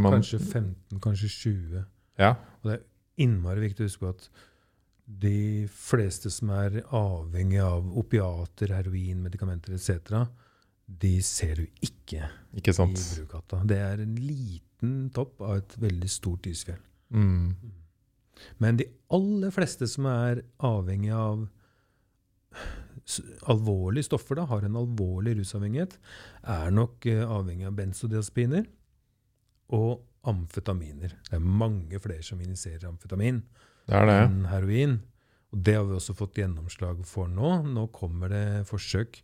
Man Kanskje 15, kanskje 20. Ja. innmari viktig å huske på at de fleste som er avhengig av opiater, heroin, medikamenter etc., de ser du ikke Ikke i Brugata. Det er en liten topp av et veldig stort isfjell. Mm. Men de aller fleste som er avhengig av alvorlige stoffer, da, har en alvorlig rusavhengighet, er nok eh, avhengig av benzodiazepiner og amfetaminer. Det er mange flere som injiserer amfetamin Det det. enn heroin. Og det har vi også fått gjennomslag for nå. Nå kommer det forsøk.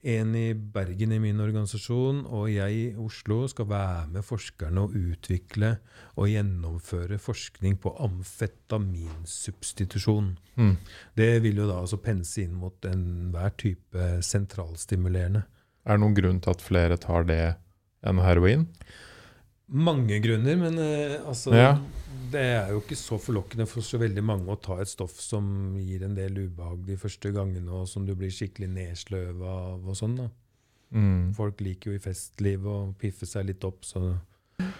En i Bergen i min organisasjon og jeg i Oslo skal være med forskerne og utvikle og gjennomføre forskning på amfetaminsubstitusjon. Mm. Det vil jo da altså pense inn mot enhver type sentralstimulerende. Er det noen grunn til at flere tar det enn heroin? Mange grunner, men eh, altså Ja. Det er jo ikke så forlokkende for så veldig mange å ta et stoff som gir en del ubehag de første gangene, og som du blir skikkelig nedsløva av og sånn. da. Mm. Folk liker jo i festlivet å piffe seg litt opp, så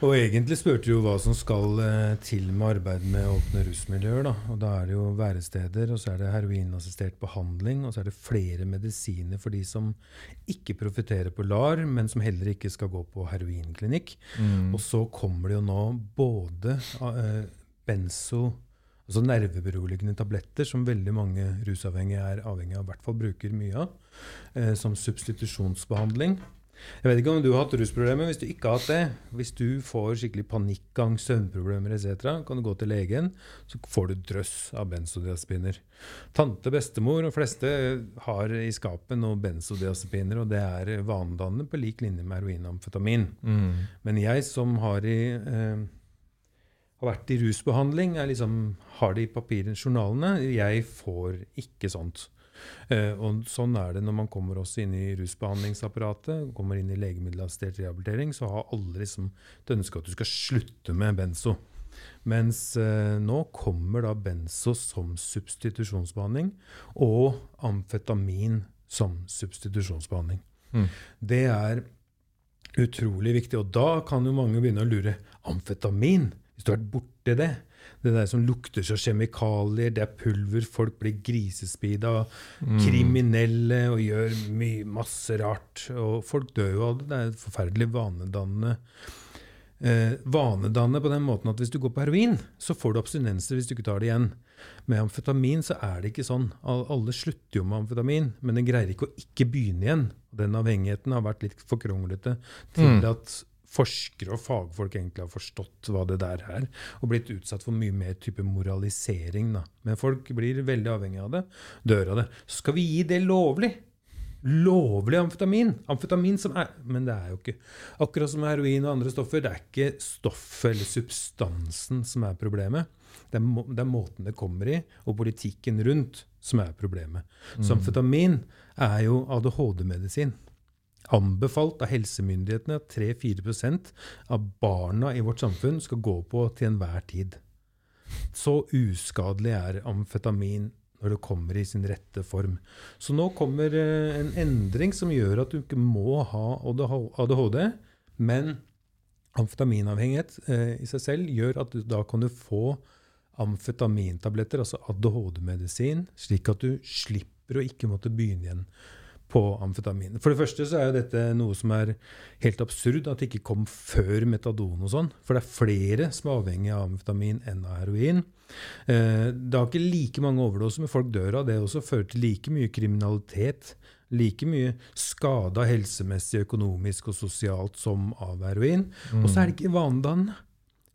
Og egentlig spurte du jo hva som skal eh, til med arbeid med åpne rusmiljøer. da. Og da er det jo væresteder, og så er det heroinassistert behandling, og så er det flere medisiner for de som ikke profitterer på LAR, men som heller ikke skal gå på heroinklinikk. Mm. Og så kommer det jo nå både eh, benzo, altså nerveberoligende tabletter, som veldig mange rusavhengige er avhengig av, i hvert fall bruker mye av, eh, som substitusjonsbehandling. Jeg vet ikke om du har hatt rusproblemer. Hvis du ikke har hatt det, hvis du får skikkelig panikkangst, søvnproblemer etc., kan du gå til legen, så får du drøss av benzodiazepiner. Tante, bestemor og fleste har i skapet noen benzodiazepiner, og det er vanedannende på lik linje med heroin og amfetamin. Mm. Men jeg som har, i, eh, har vært i rusbehandling, er liksom, har det i papirene, journalene, jeg får ikke sånt. Eh, og sånn er det når man kommer også inn i rusbehandlingsapparatet, kommer inn i legemiddelassistert rehabilitering, så har alle liksom et ønske at du skal slutte med benzo. Mens eh, nå kommer da benzo som substitusjonsbehandling, og amfetamin som substitusjonsbehandling. Mm. Det er utrolig viktig. Og da kan jo mange begynne å lure. Amfetamin, hvis du har vært borti det, Det der som lukter så kjemikalier, det er pulver, folk blir grisespeeda, Mm. kriminelle og gjør mye, masse rart. Og folk dør jo av det. Det er forferdelig vanedannende. Eh, vanedannende på den måten at hvis du går på heroin, så får du abstinenser hvis du ikke tar det igjen. Med amfetamin så er det ikke sånn. Alle slutter jo med amfetamin, men den greier ikke å ikke begynne igjen. Den avhengigheten har vært litt for kronglete til Mm. at forskere og fagfolk egentlig har forstått hva det der er, og blitt utsatt for mye mer type moralisering. Da. Men folk blir veldig avhengig av det, dør av det. Så skal vi gi det lovlig. Lovlig amfetamin. Amfetamin som er Men det er jo ikke Akkurat som heroin og andre stoffer, det er ikke stoffet eller substansen som er problemet. Det er, må, det er måten det kommer i, og politikken rundt, som er problemet. Så amfetamin er jo ADHD-medisin. Anbefalt av helsemyndighetene at 3-4% av barna i vårt samfunn skal gå på til enhver tid. Så uskadelig er amfetamin når det kommer i sin rette form. Så nå kommer eh, en endring som gjør at du ikke må ha ADHD, men amfetaminavhengighet eh, i seg selv gjør at du, da kan du få amfetamintabletter, altså ADHD-medisin, slik at du slipper å ikke måtte begynne igjen på amfetamin. For det første så er jo dette noe som er helt absurd, at det ikke kom før metadon og sånn. For det er flere som er avhengig av amfetamin enn av heroin. Eh, det har ikke like mange overdoser, men folk dør av det også. Fører til like mye kriminalitet. Like mye skada helsemessig, økonomisk og sosialt som av heroin. Og så er det ikke vanedannende.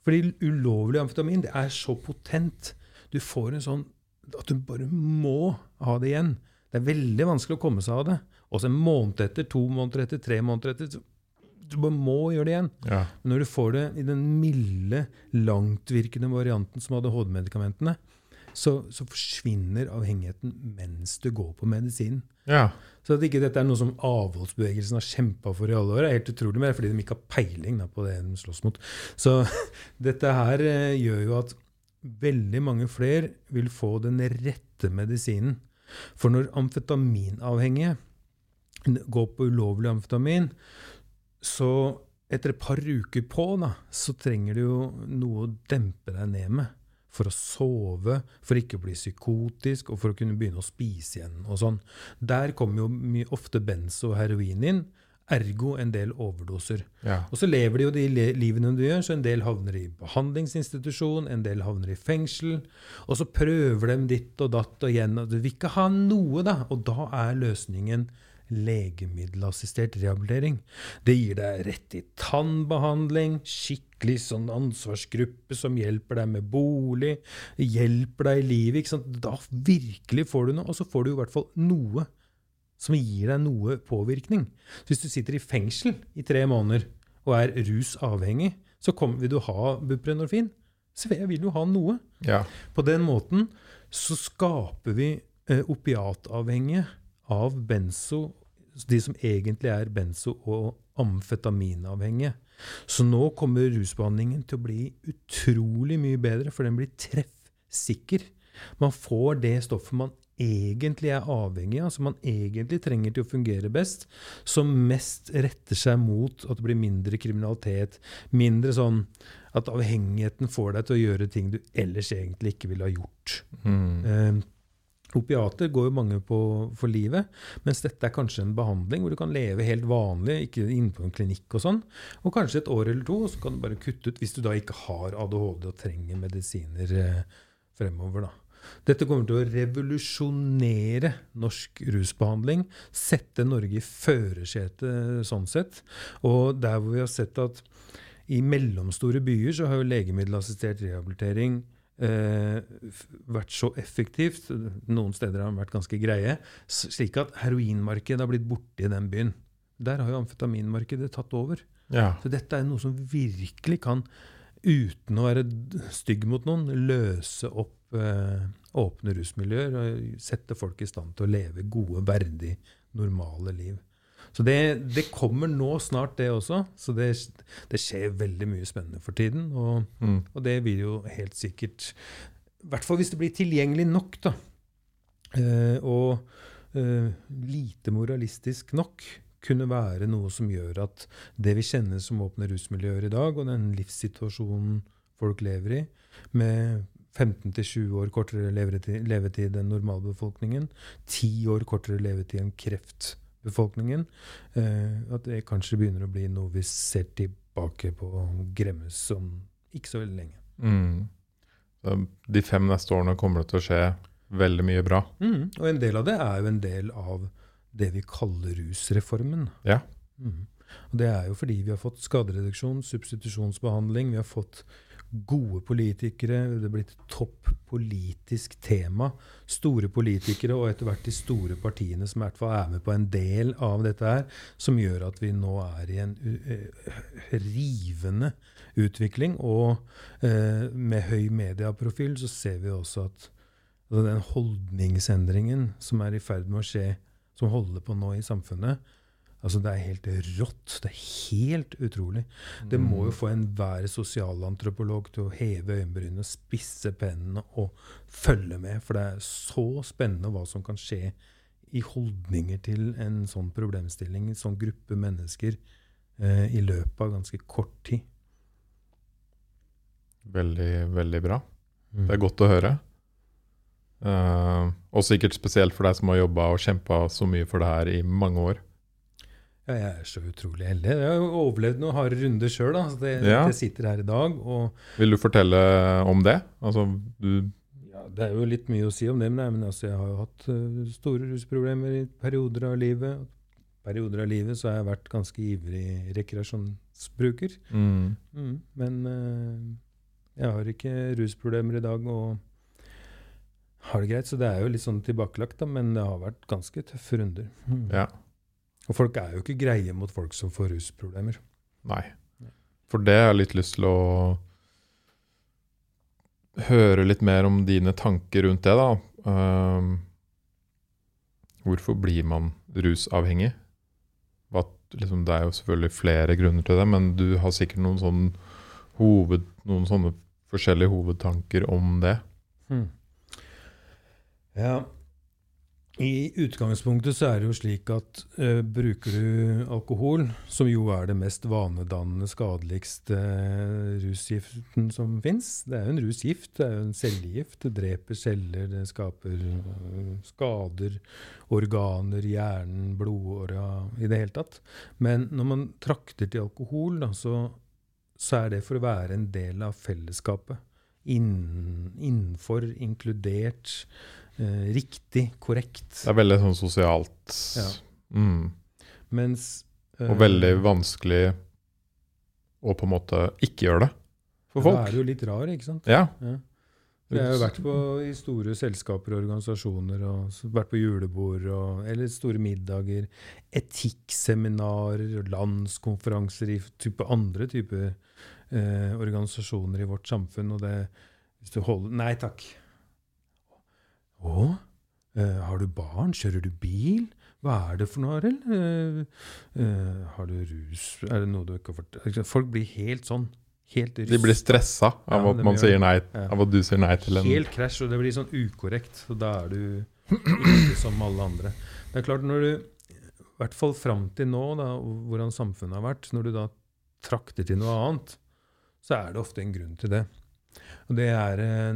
Fordi ulovlig amfetamin det er så potent. Du får en sånn at du bare må ha det igjen. Det er veldig vanskelig å komme seg av det. Også en måned etter, to måneder etter, tre måneder etter. så Du bare må gjøre det igjen. Ja. Men når du får det i den milde, langtvirkende varianten som ADHD-medikamentene, så, så forsvinner avhengigheten mens du går på medisinen. ja. Så at ikke dette er noe som avholdsbevegelsen har kjempa for i alle år, er helt utrolig, mer fordi de ikke har peiling da, på det de slåss mot. Så dette her eh, gjør jo at veldig mange flere vil få den rette medisinen. For når amfetaminavhengige går på ulovlig amfetamin, så etter et par uker på, da, så trenger du jo noe å dempe deg ned med. For å sove, for ikke å bli psykotisk, og for å kunne begynne å spise igjen. og sånn. Der kommer jo ofte benzo og heroin inn, ergo en del overdoser. ja. Og så lever de jo de livene du gjør, så en del havner i behandlingsinstitusjon, en del havner i fengsel. Og så prøver de ditt og datt og igjen, og du vil ikke ha noe, da. Og da er løsningen legemiddelassistert rehabilitering. Det gir deg rett til tannbehandling, skikkelig sånn ansvarsgruppe som hjelper deg med bolig, hjelper deg i livet. Da virkelig får du noe, og så får du i hvert fall noe som gir deg noe påvirkning. Så hvis du sitter i fengsel i tre måneder og er rusavhengig, så kommer, vil du ha buprenorfin. Så vil du ha noe. ja. På den måten så skaper vi eh, opiatavhengige av benzo, de som egentlig er benzo- og amfetaminavhengige. Så nå kommer rusbehandlingen til å bli utrolig mye bedre, for den blir treffsikker. Man får det stoffet man egentlig er avhengig av, som man egentlig trenger til å fungere best, som mest retter seg mot at det blir mindre kriminalitet, mindre sånn at avhengigheten får deg til å gjøre ting du ellers egentlig ikke ville ha gjort. Mm. Eh, opiater går jo mange på for livet, mens dette er kanskje en behandling hvor du kan leve helt vanlig, ikke inne på en klinikk og sånn, og kanskje et år eller to, og så kan du bare kutte ut hvis du da ikke har ADHD og trenger medisiner eh, fremover. da. Dette kommer til å revolusjonere norsk rusbehandling, sette Norge i førersetet sånn sett. Og der hvor vi har sett at i mellomstore byer så har jo legemiddelassistert rehabilitering eh, vært så effektivt, noen steder har den vært ganske greie, slik at heroinmarkedet har blitt borte i den byen. Der har jo amfetaminmarkedet tatt over. ja. Så dette er noe som virkelig kan, uten å være stygg mot noen, løse opp eh, åpne rusmiljøer og sette folk i stand til å leve gode, verdig, normale liv. Så det, det kommer nå snart, det også. Så det, det skjer veldig mye spennende for tiden. Og, Mm. og det vil jo helt sikkert I hvert fall hvis det blir tilgjengelig nok, da. Eh, og eh, lite moralistisk nok kunne være noe som gjør at det vi kjenner som åpne rusmiljøer i dag, og den livssituasjonen folk lever i, med 15-20 år kortere levetid, levetid enn normalbefolkningen, 10 år kortere levetid enn kreftbefolkningen, eh, at det kanskje begynner å bli noe vi ser tilbake på og gremmes om ikke så veldig lenge. Mm. De fem neste årene kommer det til å skje veldig mye bra. Mm. Og en del av det er jo en del av det vi kaller rusreformen. Ja. Mm. Og det er jo fordi vi har fått skadereduksjon, substitusjonsbehandling, vi har fått gode politikere, det er blitt topp politisk tema. Store politikere og etter hvert de store partiene som i hvert fall er med på en del av dette her, som gjør at vi nå er i en uh, rivende utvikling. Og uh, med høy medieprofil så ser vi også at altså den holdningsendringen som er i ferd med å skje, som holder på nå i samfunnet, Altså, det er helt rått. Det er helt utrolig. Det må jo Mm. få enhver sosialantropolog til å heve øyenbrynene, spisse pennene og følge med. For det er så spennende hva som kan skje i holdninger til en sånn problemstilling, en sånn gruppe mennesker, eh, i løpet av ganske kort tid. Veldig, veldig bra. Det er godt å høre. Uh, og sikkert spesielt for deg som har jobba og kjempa så mye for det her i mange år. Ja, jeg er så utrolig heldig. Jeg har jo overlevd noen harde runder sjøl. Så Ja. jeg sitter her i dag Vil du fortelle om det? Altså, du Ja, Det er jo litt mye å si om det, men, nei, men altså, jeg har jo hatt uh, store rusproblemer i perioder av livet. Perioder av livet så har jeg vært ganske ivrig rekreasjonsbruker. mm, Mm, men uh, jeg har ikke rusproblemer i dag og har det greit. Så det er jo litt sånn tilbakelagt, da, men det har vært ganske tøffe runder. Mm. Ja. Og folk er jo ikke greie mot folk som får rusproblemer. Nei. For det har jeg litt lyst til å høre litt mer om dine tanker rundt det, da. Um, hvorfor blir man rusavhengig? Hva, liksom, det er jo selvfølgelig flere grunner til det, men du har sikkert noen, sånne, hoved, noen sånne forskjellige hovedtanker om det. Hmm. Ja. I utgangspunktet så er det jo slik at uh, bruker du alkohol, som jo er det mest vanedannende, skadeligste uh, rusgiften som fins Det er jo en rusgift, det er jo en cellegift. Det dreper celler, det skaper uh, skader, organer, hjernen, blodåra I det hele tatt. Men når man trakter til alkohol, da, så, så er det for å være en del av fellesskapet inn, innenfor, inkludert, eh, riktig, korrekt. Det er veldig sånn sosialt Ja. mm, Mens eh, Og veldig vanskelig å på en måte ikke gjøre det for Da er du jo litt rar, ikke sant? Ja. Ja. Jeg har jo vært på, i store selskaper og organisasjoner, og vært på julebord og, eller store middager, etikkseminarer og landskonferanser i type andre typer eh, organisasjoner i vårt samfunn. Og det hvis du holder Nei takk. Å? Eh, har du barn? Kjører du bil? Hva er det for noe, Arild? Eh, eh, har du rus Er det noe du ikke har fått Folk blir helt sånn. Helt De blir stressa av Ja, at man sier nei, Ja. av at du sier nei til en Helt krasj, og det blir sånn ukorrekt. Så da er du ikke som alle andre. Det er klart, når du, i hvert fall fram til nå, da, hvordan samfunnet har vært, når du da trakter til noe annet, så er det ofte en grunn til det. Og det er eh,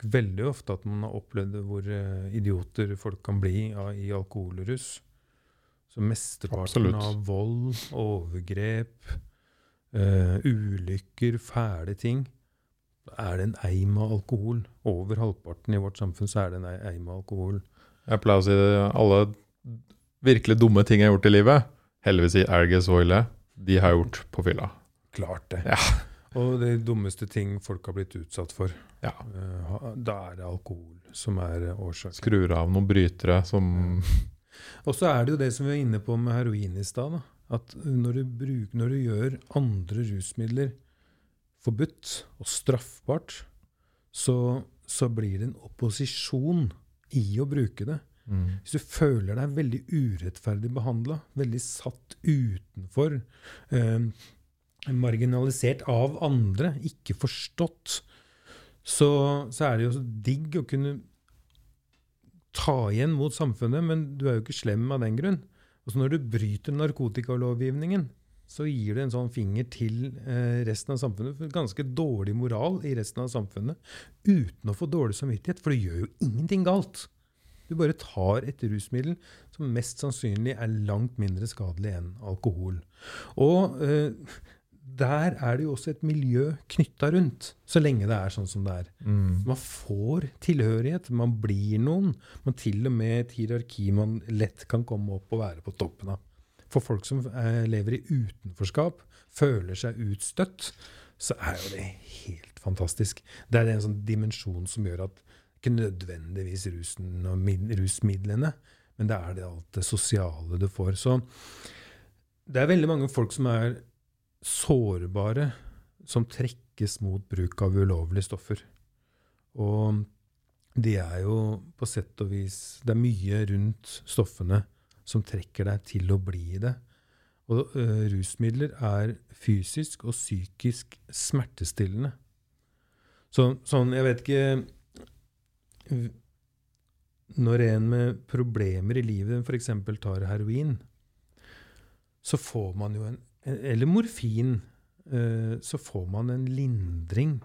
nok veldig ofte at man har opplevd hvor eh, idioter folk kan bli av, i alkoholrus. Så mesteparten av vold, overgrep, uh, ulykker, fæle ting, er det en eim av alkohol. Over halvparten i vårt samfunn så er det en eim av alkohol. Jeg pleier å si det, alle virkelig dumme ting jeg har gjort i livet, heldigvis i og Ille, de har jeg gjort på fylla. Klart det. Ja. Og de dummeste ting folk har blitt utsatt for, Ja. eh, da er det alkohol som er eh, årsaken. Skrur av noen brytere som Og så er det jo det som vi var inne på med heroin i stad. At når du, bruker, når du gjør andre rusmidler forbudt og straffbart, så, så blir det en opposisjon i å bruke det. mm, Hvis du føler deg veldig urettferdig behandla, veldig satt utenfor, eh, marginalisert av andre, ikke forstått, så, så er det jo så digg å kunne ta igjen mot samfunnet, men du er jo ikke slem av den grunn. Og så når du bryter narkotikalovgivningen, så gir du en sånn finger til eh, resten av samfunnet. Ganske dårlig moral i resten av samfunnet uten å få dårlig samvittighet, for du gjør jo ingenting galt. Du bare tar et rusmiddel som mest sannsynlig er langt mindre skadelig enn alkohol. Og eh, der er det jo også et miljø knytta rundt, så lenge det er sånn som det er. Mm. Man får tilhørighet, man blir noen. Man til og med et hierarki man lett kan komme opp og være på toppen av. For folk som eh, lever i utenforskap, føler seg utstøtt, så er jo det helt fantastisk. Det er en sånn dimensjon som gjør at ikke nødvendigvis rusen og rusmidlene, men det er det alt det sosiale du får. Så det er veldig mange folk som er sårbare, som trekkes mot bruk av ulovlige stoffer. Og det er jo på sett og vis Det er mye rundt stoffene som trekker deg til å bli det. Og ø, rusmidler er fysisk og psykisk smertestillende. Så, sånn, jeg vet ikke Når en med problemer i livet f.eks. tar heroin, så får man jo en Eller morfin. eh, Så får man en lindring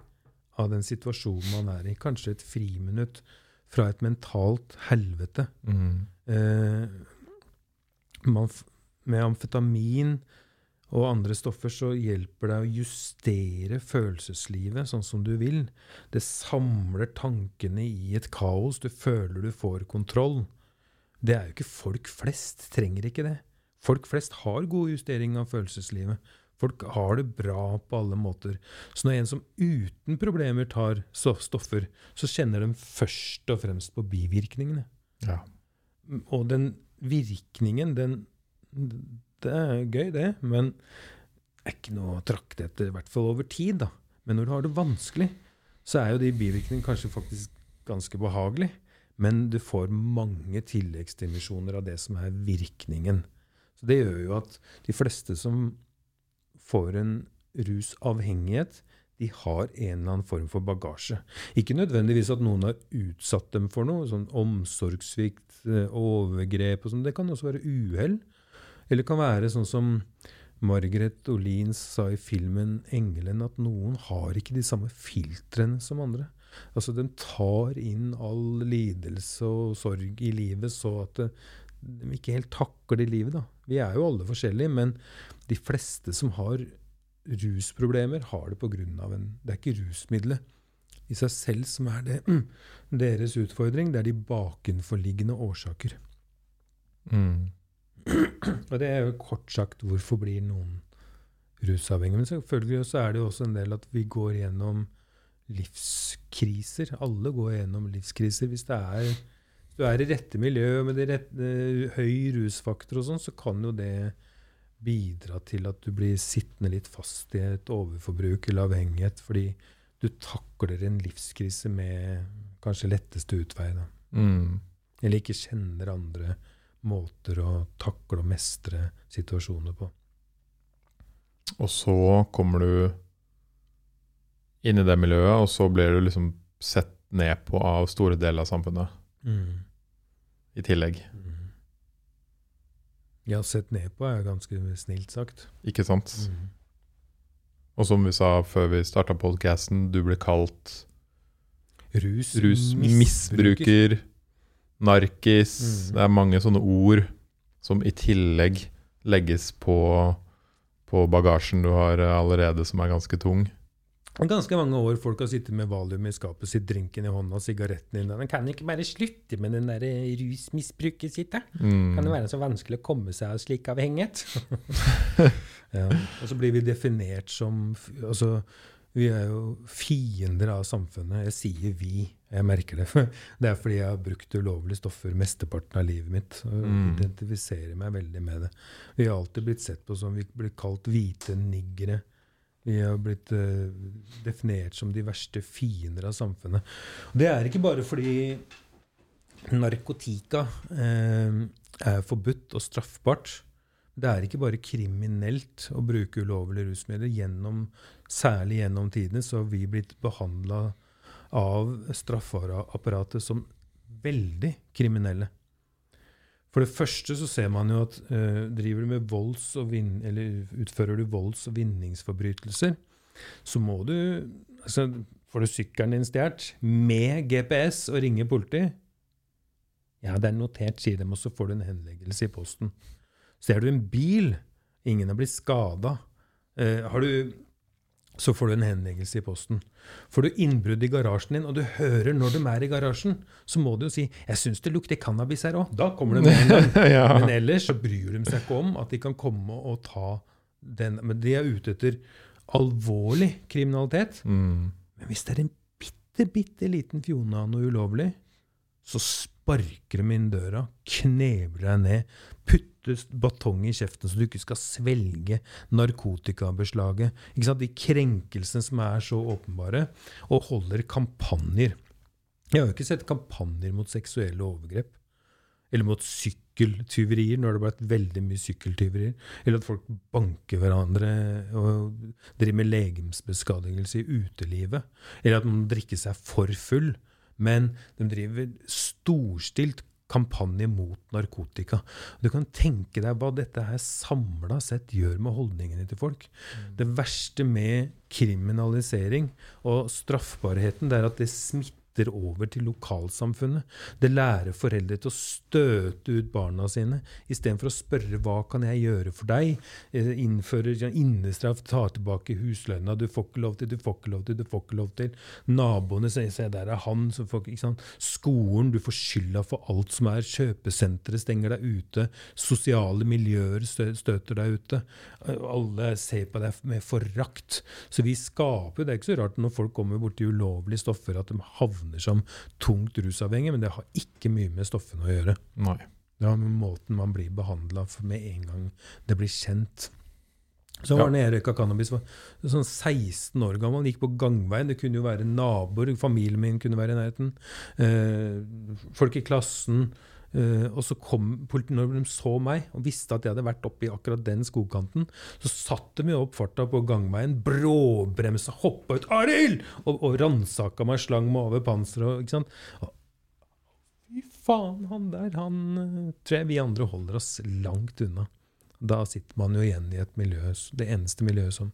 av den situasjonen man er i. Kanskje et friminutt fra et mentalt helvete. Mm. Eh, man, med amfetamin og andre stoffer så hjelper det å justere følelseslivet sånn som du vil. Det samler tankene i et kaos. Du føler du får kontroll. Det er jo ikke folk flest. Trenger ikke det. Folk flest har god justering av følelseslivet. Folk har det bra på alle måter. Så når en som uten problemer tar stoffer, så kjenner de først og fremst på bivirkningene. Ja. Og den virkningen, den Det er gøy, det, men det er ikke noe å trakte etter, i hvert fall over tid. da. Men når du har det vanskelig, så er jo de bivirkningene kanskje faktisk ganske behagelige. Men du får mange tilleggsdimensjoner av det som er virkningen. Så det gjør jo at de fleste som får en rusavhengighet, de har en eller annen form for bagasje. Ikke nødvendigvis at noen har utsatt dem for noe, sånn omsorgssvikt, eh, overgrep og sånn. Det kan også være uhell. Eller det kan være sånn som Margaret Olin sa i filmen 'Engelen', at noen har ikke de samme filtrene som andre. Altså De tar inn all lidelse og sorg i livet, så at de ikke helt takler livet. da. Vi er jo alle forskjellige, men de fleste som har rusproblemer, har det pga. en Det er ikke rusmiddelet i seg selv som er det, deres utfordring, det er de bakenforliggende årsaker. Mm. Og det er jo kort sagt hvorfor blir noen rusavhengige. Men selvfølgelig så er det jo også en del at vi går gjennom livskriser. Alle går gjennom livskriser. Hvis det er, hvis du er i rette miljø med rette, høy rusfaktor og sånn, så kan jo det bidra til at du blir sittende litt fast i et overforbruk eller avhengighet, fordi du takler en livskrise med kanskje letteste utvei. Da. Mm. Eller ikke kjenner andre måter å takle og mestre situasjoner på. Og så kommer du inn i det miljøet, og så blir du liksom sett ned på av store deler av samfunnet i tillegg. Mm. Ja, sett ned på er ganske snilt sagt. Ikke sant? Mm. Og som vi sa før vi starta podkasten, du ble kalt Rus, rusmisbruker, narkis Mm. Det er mange sånne ord som i tillegg legges på, på bagasjen du har allerede, som er ganske tung. Ganske mange år folk har sittet med valium i skapet sitt, drinken i hånda, sigaretten i den. Kan ikke bare slutte med den der rusmisbruket sitt, da? Mm. Kan det være så vanskelig å komme seg av slik avhengighet? ja. Og så blir vi definert som Altså, vi er jo fiender av samfunnet. Jeg sier vi, jeg merker det. Det er fordi jeg har brukt ulovlige stoffer mesteparten av livet mitt. Og Mm. identifiserer meg veldig med det. Vi har alltid blitt sett på som vi blir kalt hvite niggere. Vi har blitt uh, definert som de verste fiender av samfunnet. Det er ikke bare fordi narkotika uh, er forbudt og straffbart. Det er ikke bare kriminelt å bruke ulovlige rusmidler. Gjennom, særlig gjennom tidene så har vi blitt behandla av straffeapparatet som veldig kriminelle. For det første så ser man jo at uh, driver du med volds og vin, eller utfører du volds- og vinningsforbrytelser, så må du altså, Får du sykkelen din stjålet med GPS og ringer politi? Ja, det er notert, sier dem, og så får du en henleggelse i posten. Ser du en bil, ingen har blitt skada, Uh, har du så får du en henleggelse i posten. Får du innbrudd i garasjen din, og du hører når de er i garasjen, så må du jo si 'Jeg syns det lukter cannabis her òg'. Da kommer de med en gang. ja. Men ellers så bryr de seg ikke om at de kan komme og ta den. Men de er ute etter alvorlig kriminalitet. Mm. Men hvis det er en bitte, bitte liten fjone av noe ulovlig, så sparker de inn døra, knebler deg ned, putter batong i kjeften så du ikke skal svelge narkotikabeslaget. Ikke sant? De krenkelsene som er så åpenbare, og holder kampanjer. Jeg har jo ikke sett kampanjer mot seksuelle overgrep. Eller mot sykkeltyverier, når det har blitt veldig mye sykkeltyverier. Eller at folk banker hverandre og driver med legemsbeskadigelse i utelivet. Eller at man drikker seg for full. Men de driver storstilt kampanje mot narkotika. Du kan tenke deg hva dette her samla sett gjør med holdningene til folk. Det verste med kriminalisering og straffbarheten, det er at det smitter over til lokalsamfunnet. Det lærer foreldre til å støte ut barna sine, istedenfor å spørre hva kan jeg gjøre for deg. Eh, Innfører sånn innestraff, ta tilbake huslønna. Du får ikke lov til, du får ikke lov til, du får ikke lov til. Naboene sier se der er han som får ikke sant? Skolen, du får skylda for alt som er. Kjøpesenteret stenger deg ute. Sosiale miljøer støter deg ute. Eh, Alle ser på deg med forakt. Så vi skaper Det er ikke så rart når folk kommer borti ulovlige stoffer, at de havner som tungt rusavhengig, men det har ikke mye med stoffene å gjøre. Nei. Det har med måten man blir behandla med en gang det blir kjent. Så Ja. var det jeg røyka cannabis, var sånn 16 år gammel, gikk på gangveien. Det kunne jo være naboer, familien min kunne være i nærheten. Eh, folk i klassen. Eh, og så kom når de så meg og visste at jeg hadde vært oppe i akkurat den skogkanten, så satte de opp farta på gangveien, bråbremsa, hoppa ut 'Arild!' og, og ransaka meg, slang meg over panseret. Ikke sant? Og, Fy faen, han der, han eh, tror jeg vi andre holder oss langt unna. Da sitter man jo igjen i et miljø Det eneste miljøet som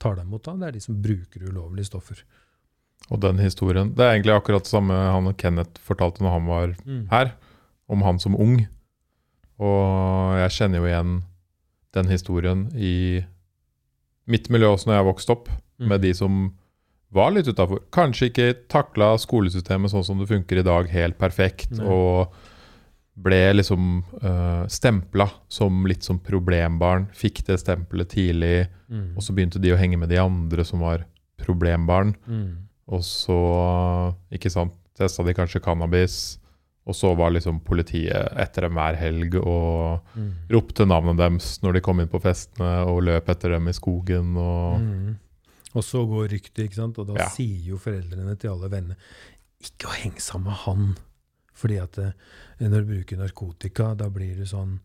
tar deg imot da, det er de som bruker ulovlige stoffer. Og den historien Det er egentlig akkurat det samme han og Kenneth fortalte når han var her, om han som ung. Og jeg kjenner jo igjen den historien i mitt miljø også når jeg vokste opp, Mm. med de som var litt utafor. Kanskje ikke takla skolesystemet sånn som det funker i dag, helt perfekt, Nei. og ble liksom uh, stempla som litt som problembarn. Fikk det stempelet tidlig, Mm. og så begynte de å henge med de andre som var problembarn. Mm. Og så, ikke sant, testa de kanskje cannabis. Og så var liksom politiet etter dem hver helg og Mm. ropte navnet deres når de kom inn på festene, og løp etter dem i skogen. Og Mm. Og så går ryktet, ikke sant? og da Ja. sier jo foreldrene til alle venner ikke å henge sammen med han. Fordi at eh, når du bruker narkotika, da blir du sånn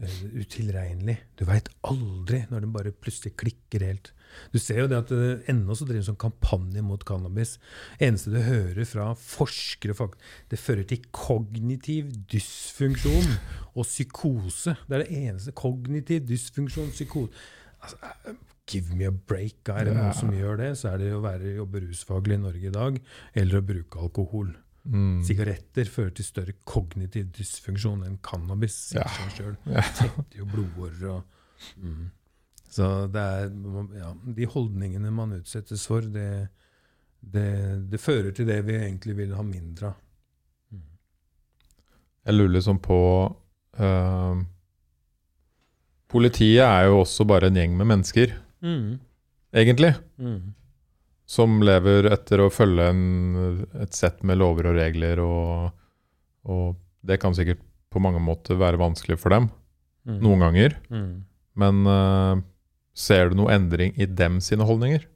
uh, utilregnelig. Du veit aldri når den bare plutselig klikker helt. Du ser jo det at eh, ennå så driver en sånn kampanje mot cannabis. Eneste du hører fra forskere fak- Det fører til kognitiv dysfunksjon og psykose. Det er det eneste. Kognitiv dysfunksjon, psykose. Altså, eh, give me a break. Er det noen som gjør det, så er det å være jobbe rusfaglig i Norge i dag, eller å bruke alkohol. mm, Sigaretter fører til større kognitiv dysfunksjon enn cannabis. Ja. selv. Jo blodårer og mm. Så det er ja, De holdningene man utsettes for, det, det, det fører til det vi egentlig vil ha mindre av. Jeg lurer liksom på uh, Politiet er jo også bare en gjeng med mennesker, egentlig. Mm. Som lever etter å følge en, et sett med lover og regler, og, og det kan sikkert på mange måter være vanskelig for dem, Mm. noen ganger. Mm. Men eh, ser du noe endring i dem sine holdninger?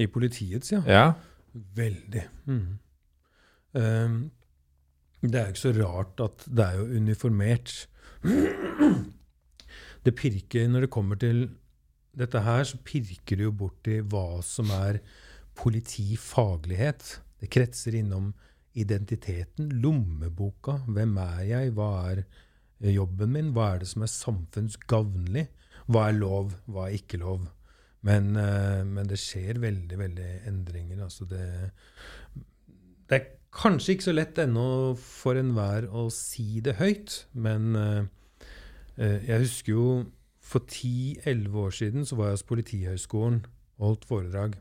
I politiets, ja. Ja. Veldig. Mm. Um, det er jo ikke så rart at det er jo uniformert. Det pirker Når det kommer til dette her, så pirker det jo borti hva som er politifaglighet. Det kretser innom identiteten, lommeboka. Hvem er jeg? Hva er jobben min? Hva er det som er samfunnsgavnlig? Hva er lov, hva er ikke lov? Men, uh, men det skjer veldig, veldig endringer. Altså det, det er kanskje ikke så lett ennå for enhver å si det høyt, men eh, jeg husker jo for 10-11 år siden så var jeg hos Politihøgskolen og holdt foredrag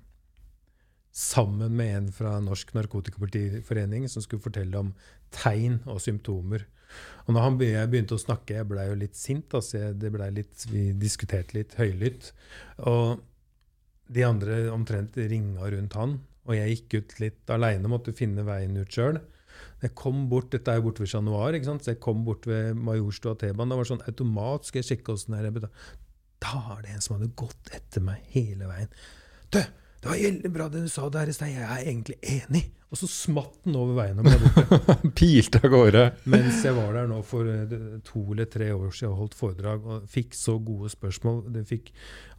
sammen med en fra Norsk Narkotikapolitiforening som skulle fortelle om tegn og symptomer. Og når han begynte å snakke, jeg blei jo litt sint, altså litt, vi diskuterte litt høylytt. Og de andre omtrent ringa rundt han, og jeg gikk ut litt aleine, måtte finne veien ut sjøl. Jeg kom bort, Dette er jo borte ved Chat Noir, så jeg kom bort ved Majorstua T-banen. Det var sånn automat. Skal jeg sjekke åssen det er? Da er det en som hadde gått etter meg hele veien. Du, det var veldig bra det du sa der i sted. Jeg er egentlig enig. Og så smatt den over veien og ble borte. Pilte av gårde. Mens jeg var der nå for eh, to eller tre år siden og holdt foredrag og fikk så gode spørsmål. De fikk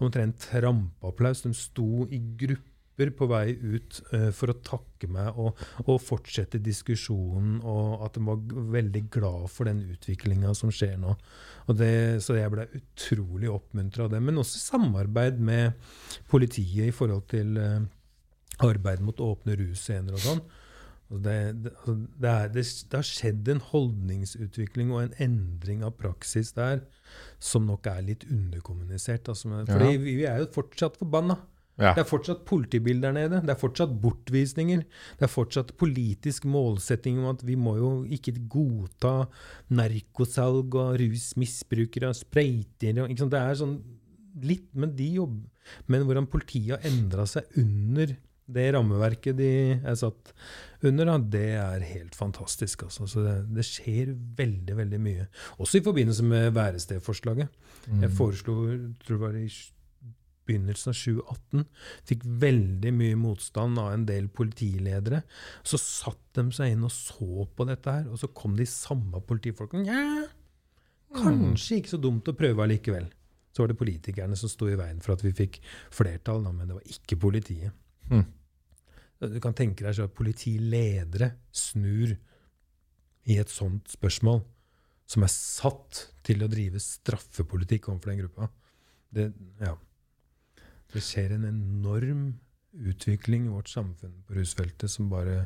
omtrent trampeapplaus. De sto i gruppe på vei ut uh, for å takke meg og, og, fortsette diskusjonen, og at de var veldig glad for den utviklinga som skjer nå. Det, så jeg ble utrolig oppmuntra av det. Men også samarbeid med politiet i forhold til uh, arbeid mot åpne russcener og sånn. Det, det, altså, det, er, det, har skjedd en holdningsutvikling og en endring av praksis der som nok er litt underkommunisert. Altså, fordi ja. vi, vi er jo fortsatt forbanna. Ja. Det er fortsatt politibilder der nede. Det er fortsatt bortvisninger. Det er fortsatt politisk målsetting om at vi må jo ikke godta narkosalg og rusmisbrukere og sprøytere. Det er sånn litt, men de jobber Men hvordan politiet har endra seg under det rammeverket de er satt under, det er helt fantastisk. Altså. Så det, det, skjer veldig veldig mye. Også i forbindelse med værestedforslaget. Mm. Jeg foreslo tror det var i begynnelsen av 2018 fikk veldig mye motstand av en del politiledere. Så satt de seg inn og så på dette her, og så kom de samme politifolkene. Nja, kanskje ikke så dumt å prøve allikevel. Så var det politikerne som sto i veien for at vi fikk flertall, men det var ikke politiet. Mm. Du kan tenke deg at politiledere snur i et sånt spørsmål, som er satt til å drive straffepolitikk overfor den gruppa. Det, ja. Det skjer en enorm utvikling i vårt samfunn på rusfeltet som bare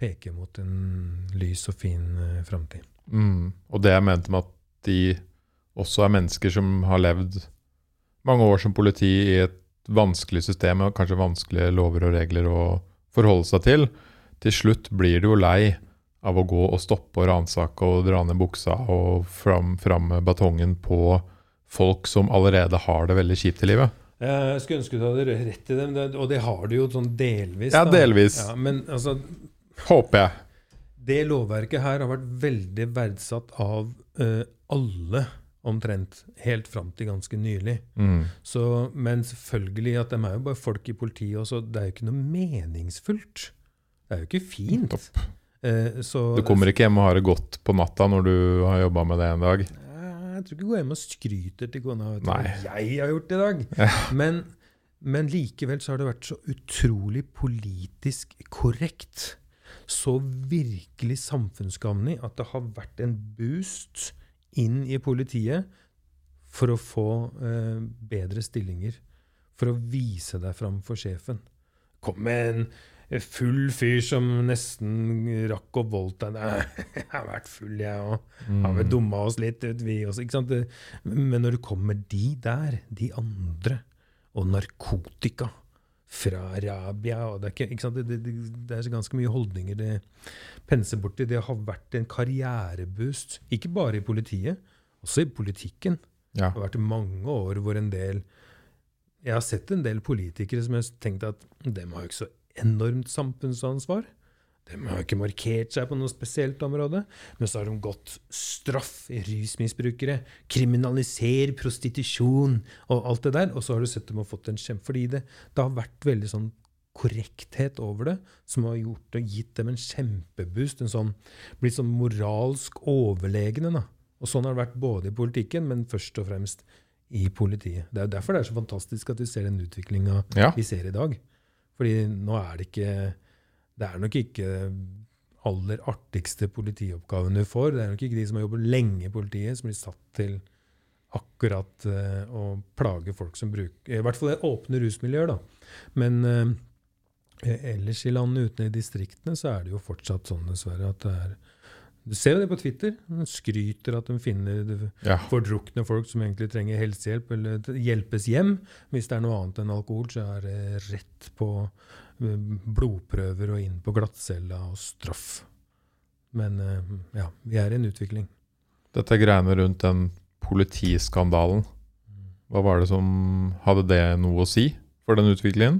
peker mot en lys og fin uh, framtid. Mm. Og det jeg mente med at de også er mennesker som har levd mange år som politi i et vanskelig system og kanskje vanskelige lover og regler å forholde seg til. Til slutt blir du jo lei av å gå og stoppe og ransake og dra ned buksa og fram, fram batongen på folk som allerede har det veldig kjipt i livet. Jeg skulle ønske du hadde rett i dem, og det har du jo sånn delvis. Ja, delvis. Ja, men altså Håper jeg. Det lovverket her har vært veldig verdsatt av uh, alle, omtrent. Helt fram til ganske nylig. Mm. Så, men selvfølgelig at de er jo bare folk i politiet også. Det er jo ikke noe meningsfullt. Det er jo ikke fint. Uh, så, du kommer ikke hjem og har det godt på natta når du har jobba med det en dag? Jeg tror ikke går hjem og skryter til kona vet hva jeg har gjort i dag. Ja. Men, men, likevel så har det vært så utrolig politisk korrekt. Så virkelig samfunnsgagnlig at det har vært en boost inn i politiet for å få eh, bedre stillinger. For å vise deg fram for sjefen. Kom med en full fyr som nesten rakk voldta Nei, jeg har vært full, jeg òg. Har vel mm. dumma oss litt ut, vi også. Ikke sant? Men når det kommer de der, de andre, og narkotika fra Arabia og det, er ikke, ikke sant? Det, det, det, er ganske mye holdninger det penser borti. Det har vært en karriereboost, ikke bare i politiet, også i politikken. Ja. Det har vært mange år hvor en del Jeg har sett en del politikere som jeg har tenkt at dem har jo ikke så enormt samfunnsansvar. De har ikke markert seg på noe spesielt område, men så har de gått straff i rusmisbrukere, kriminaliser prostitusjon og alt det der, og så har du sett dem har fått en kjempe Fordi det, det har vært veldig sånn korrekthet over det, som har gjort og gitt dem en kjempeboost. en sånn, Blitt sånn moralsk overlegne. da. Og sånn har det vært både i politikken, men først og fremst i politiet. Det er jo derfor det er så fantastisk at vi ser den utviklinga ja. vi ser i dag. Fordi nå er det ikke Det er nok ikke aller artigste politioppgavene du får. Det er nok ikke de som har jobbet lenge i politiet, som blir satt til akkurat uh, å plage folk som bruker I hvert fall det åpne rusmiljøer, da. Men uh, ellers i landet, uten i distriktene, så er det jo fortsatt sånn, dessverre, at det er Du ser jo det på Twitter. De skryter at de finner Ja. fordrukne folk som egentlig trenger helsehjelp, eller hjelpes hjem. Hvis det er noe annet enn alkohol, så er det rett på eh, blodprøver og inn på glattcella og straff. Men eh, ja, vi er i en utvikling. Dette greiene rundt den politiskandalen, hva var det som Hadde det noe å si for den utviklingen?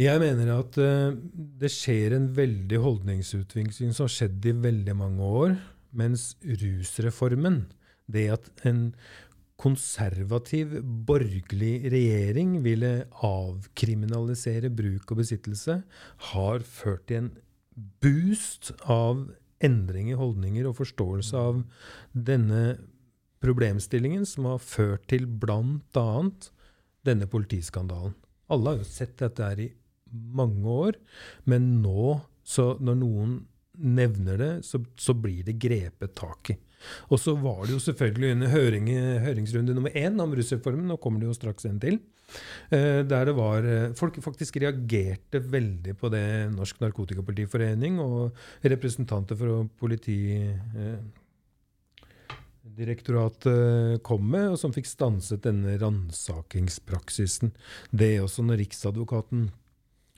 Jeg mener at uh, det skjer en veldig holdningsutvikling som har skjedd i veldig mange år, mens rusreformen, det at en konservativ, borgerlig regjering ville avkriminalisere bruk og besittelse, har ført til en boost av endring i holdninger og forståelse av denne problemstillingen, som har ført til bl.a. denne politiskandalen. Alle har jo sett dette her i mange år, men nå, så når noen nevner det, så, så blir det grepet tak i. Og så var det jo selvfølgelig under høring, høringsrunde nummer én om rusreformen, nå kommer det jo straks en til, eh, der det var eh, Folk faktisk reagerte veldig på det Norsk Narkotikapolitiforening og representanter for politi... Eh, kom med, og som fikk stanset denne ransakingspraksisen. Det også når Riksadvokaten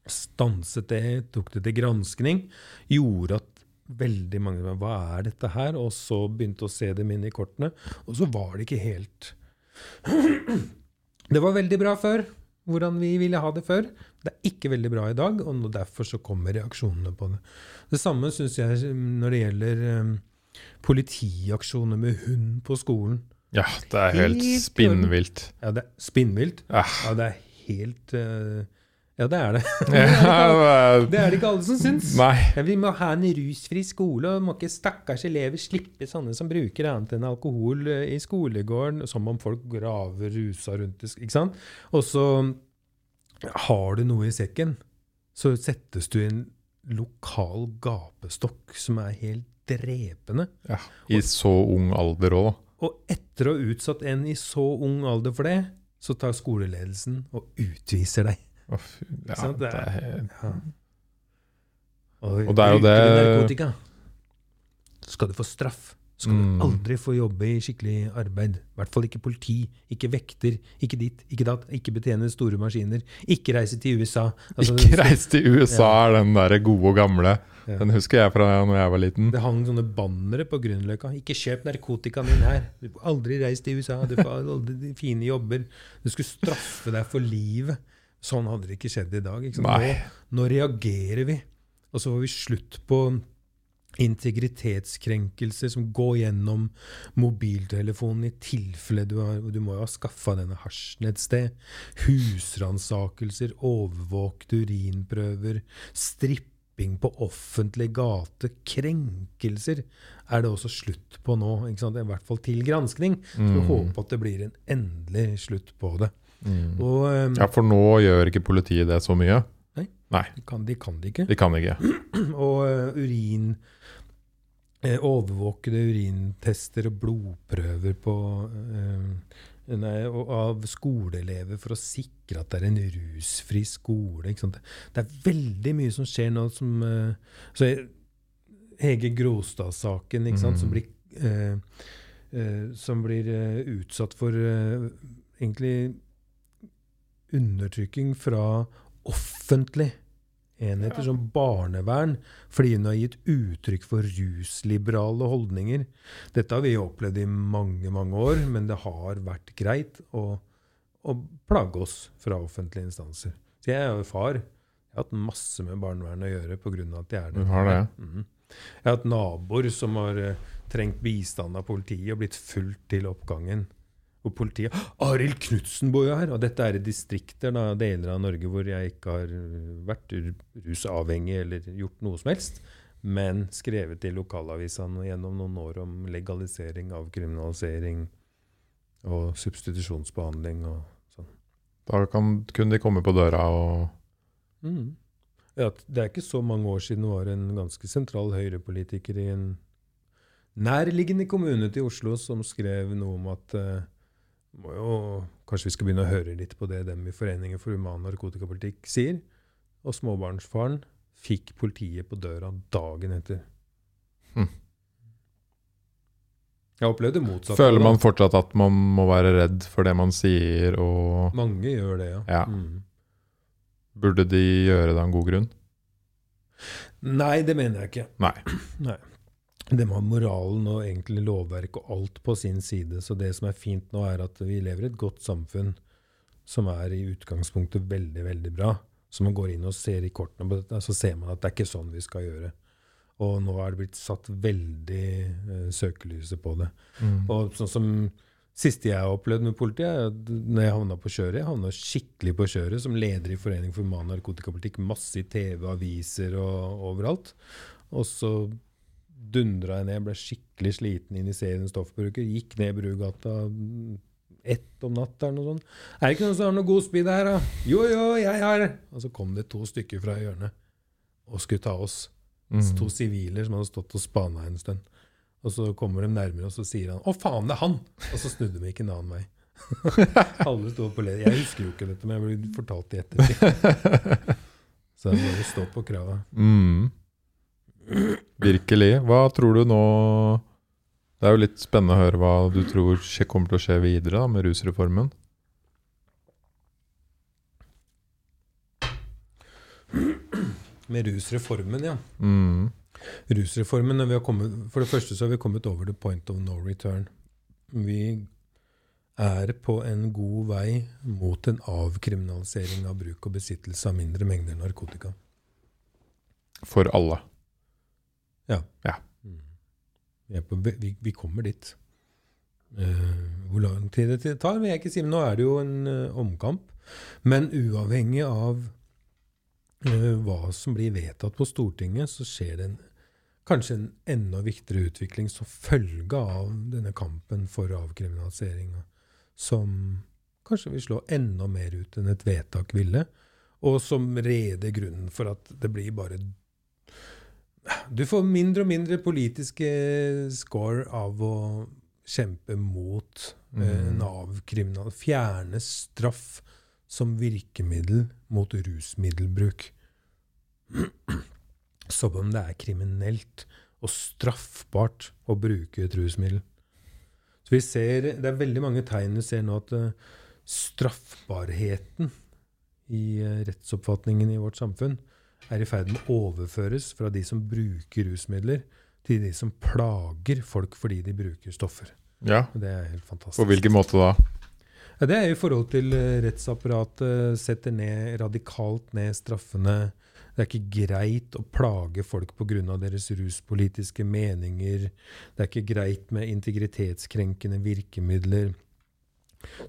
stanset det, tok det til granskning, gjorde at veldig mange var, Hva er dette her? Og så begynte å se dem inn i kortene. Og så var det ikke helt Det var veldig bra før, hvordan vi ville ha det før. Det er ikke veldig bra i dag, og derfor så kommer reaksjonene på det. Det samme syns jeg når det gjelder um, politiaksjoner med hund på skolen. Ja, det er helt Helt spinnvilt. Ja, det er spinnvilt. Ja. Ja, det er helt eh, Ja, det er det. Det er det ikke alle som syns. Ja, vi må ha en rusfri skole, og må ikke stakkars elever slippe sånne som bruker annet enn alkohol eh, i skolegården, som om folk graver rusa rundt. Ikke sant? Og så har du noe i sekken, så settes du i en lokal gapestokk som er helt drepende. Ja, I så ung alder òg. Og etter å ha utsatt en i så ung alder for det, så tar skoleledelsen og utviser deg. Ja, sånn, det det er- Ja. Og, Og det er jo det- narkotika, skal du få straff. Skal Mm. du aldri få jobbe i skikkelig arbeid. I hvert fall ikke politi, ikke vekter, ikke ditt, ikke datt, ikke betjene store maskiner, ikke reise til USA. Altså, Ikke reise til USA er den der gode og gamle. Ja. Den husker jeg fra når jeg var liten. Det hang sånne bannere på Grünerløkka. 'Ikke kjøp narkotikaen din her'. Du får aldri reise til USA. Du får aldri de fine jobber. Du skulle straffe deg for livet. Sånn hadde det ikke skjedd i dag. Nå, nå reagerer vi. Og så får vi slutt på integritetskrenkelser som går gjennom mobiltelefonen i tilfelle du, har, du må jo ha skaffa denne hasjen et sted. Husransakelser, overvåkte urinprøver, stripping på offentlig gate, krenkelser er det også slutt på nå. I hvert fall til granskning. Så vi Mm. håper at det blir en endelig slutt på det. Mm. Og um, Ja, for nå gjør ikke politiet det så mye. Nei. Nei, de, kan, de kan det ikke. de kan ikke. Og uh, urin uh, Overvåkede urintester og blodprøver på uh, nei, og, av skoleelever for å sikre at det er en rusfri skole. Ikke sant? Det er veldig mye som skjer nå som så Hege Grostad-saken, ikke sant, Mm. som blir, eh, eh, som blir eh, utsatt for eh, egentlig undertrykking fra offentlig enheter som barnevern, fordi hun har gitt uttrykk for rusliberale holdninger. Dette har vi opplevd i mange, mange år, men det har vært greit å, å plage oss fra offentlige instanser. Så jeg er jo far. Jeg har hatt masse med barnevern å gjøre pga. at jeg er Du har det? Mhm. Jeg har hatt naboer som har eh, trengt bistand av politiet og blitt fulgt til oppgangen. Og politiet Arild Knutsen bor jo her! Og dette er i distrikter, da, deler av Norge hvor jeg ikke har øh, vært ru- rusavhengig eller gjort noe som helst. Men skrevet i lokalavisene gjennom noen år om legalisering av kriminalisering og substitusjonsbehandling og sånn. Da kan, kunne de komme på døra og Mm. ja, det er ikke så mange år siden det var en ganske sentral høyrepolitiker i en nærliggende kommune til Oslo som skrev noe om at må jo, Kanskje vi skal begynne å høre litt på det dem i Foreningen for human narkotikapolitikk sier. Og småbarnsfaren fikk politiet på døra dagen etter. Hm. Jeg opplevde det motsatte. Føler man fortsatt at man må være redd for det man sier, og Mange gjør det, ja. Ja. Mm. burde de gjøre det av en god grunn? Nei, det mener jeg ikke. Nei. Nei. Det har moralen og egentlig lovverk og alt på sin side. Så det som er fint nå, er at vi lever i et godt samfunn som er i utgangspunktet veldig, veldig bra. Så man går inn og ser i kortene på dette, så ser man at det er ikke sånn vi skal gjøre. Og nå er det blitt satt veldig uh, søkelyset på det. Mm. Og sånn som siste jeg har opplevd med politiet, når jeg havna på kjøret, jeg havna skikkelig på kjøret som leder i Forening for human narkotikapolitikk, masse i TV, aviser og overalt. Og så dundra jeg ned, ble skikkelig sliten, initierende stoffbruker, gikk ned Brugata ett om natta eller noe sånt. Er det ikke noen som har noe god speed her, da? Jo, jo, jeg har Og så kom det to stykker fra hjørnet og skulle ta oss. Mm. To siviler som hadde stått og spana en stund. Og så kommer de nærmere, og så sier han 'Å, faen, det er han!' Og så snudde de ikke en annen vei. Alle sto på led. Jeg husker jo ikke dette, men jeg ble fortalt i ettertid. Så jeg jo stå på krava. Mm. Virkelig. Hva tror du nå Det er jo litt spennende å høre hva du tror kommer til å skje videre da, med rusreformen. Med rusreformen, ja. Mm. Rusreformen, vi har kommet, For det første så har vi kommet over the point of no return. Vi er på en god vei mot en avkriminalisering av bruk og besittelse av mindre mengder narkotika. For alle. Mm. Vi, er på, vi, vi kommer dit. Uh, hvor lang tid det tar, vil jeg ikke si. Men nå er det jo en uh, omkamp. Men uavhengig av uh, hva som blir vedtatt på Stortinget, så skjer det en, kanskje en enda viktigere utvikling som følge av denne kampen for avkriminalisering, som kanskje vil slå enda mer ut enn et vedtak ville, og som reder grunnen for at det blir bare du får mindre og mindre politiske score av å kjempe mot eh, Mm. Nav-kriminal. Fjerne straff som virkemiddel mot rusmiddelbruk. Som om det er kriminelt og straffbart å bruke et rusmiddel. Så vi ser, Det er veldig mange tegn vi ser nå at eh, straffbarheten i eh, rettsoppfatningen i vårt samfunn er i ferd med å overføres fra de som bruker rusmidler, til de som plager folk fordi de bruker stoffer. Ja. Det er helt fantastisk. På hvilken måte da? Ja, det er i forhold til eh, rettsapparatet. Setter ned, radikalt ned straffene. Det er ikke greit å plage folk pga. deres ruspolitiske meninger. Det er ikke greit med integritetskrenkende virkemidler.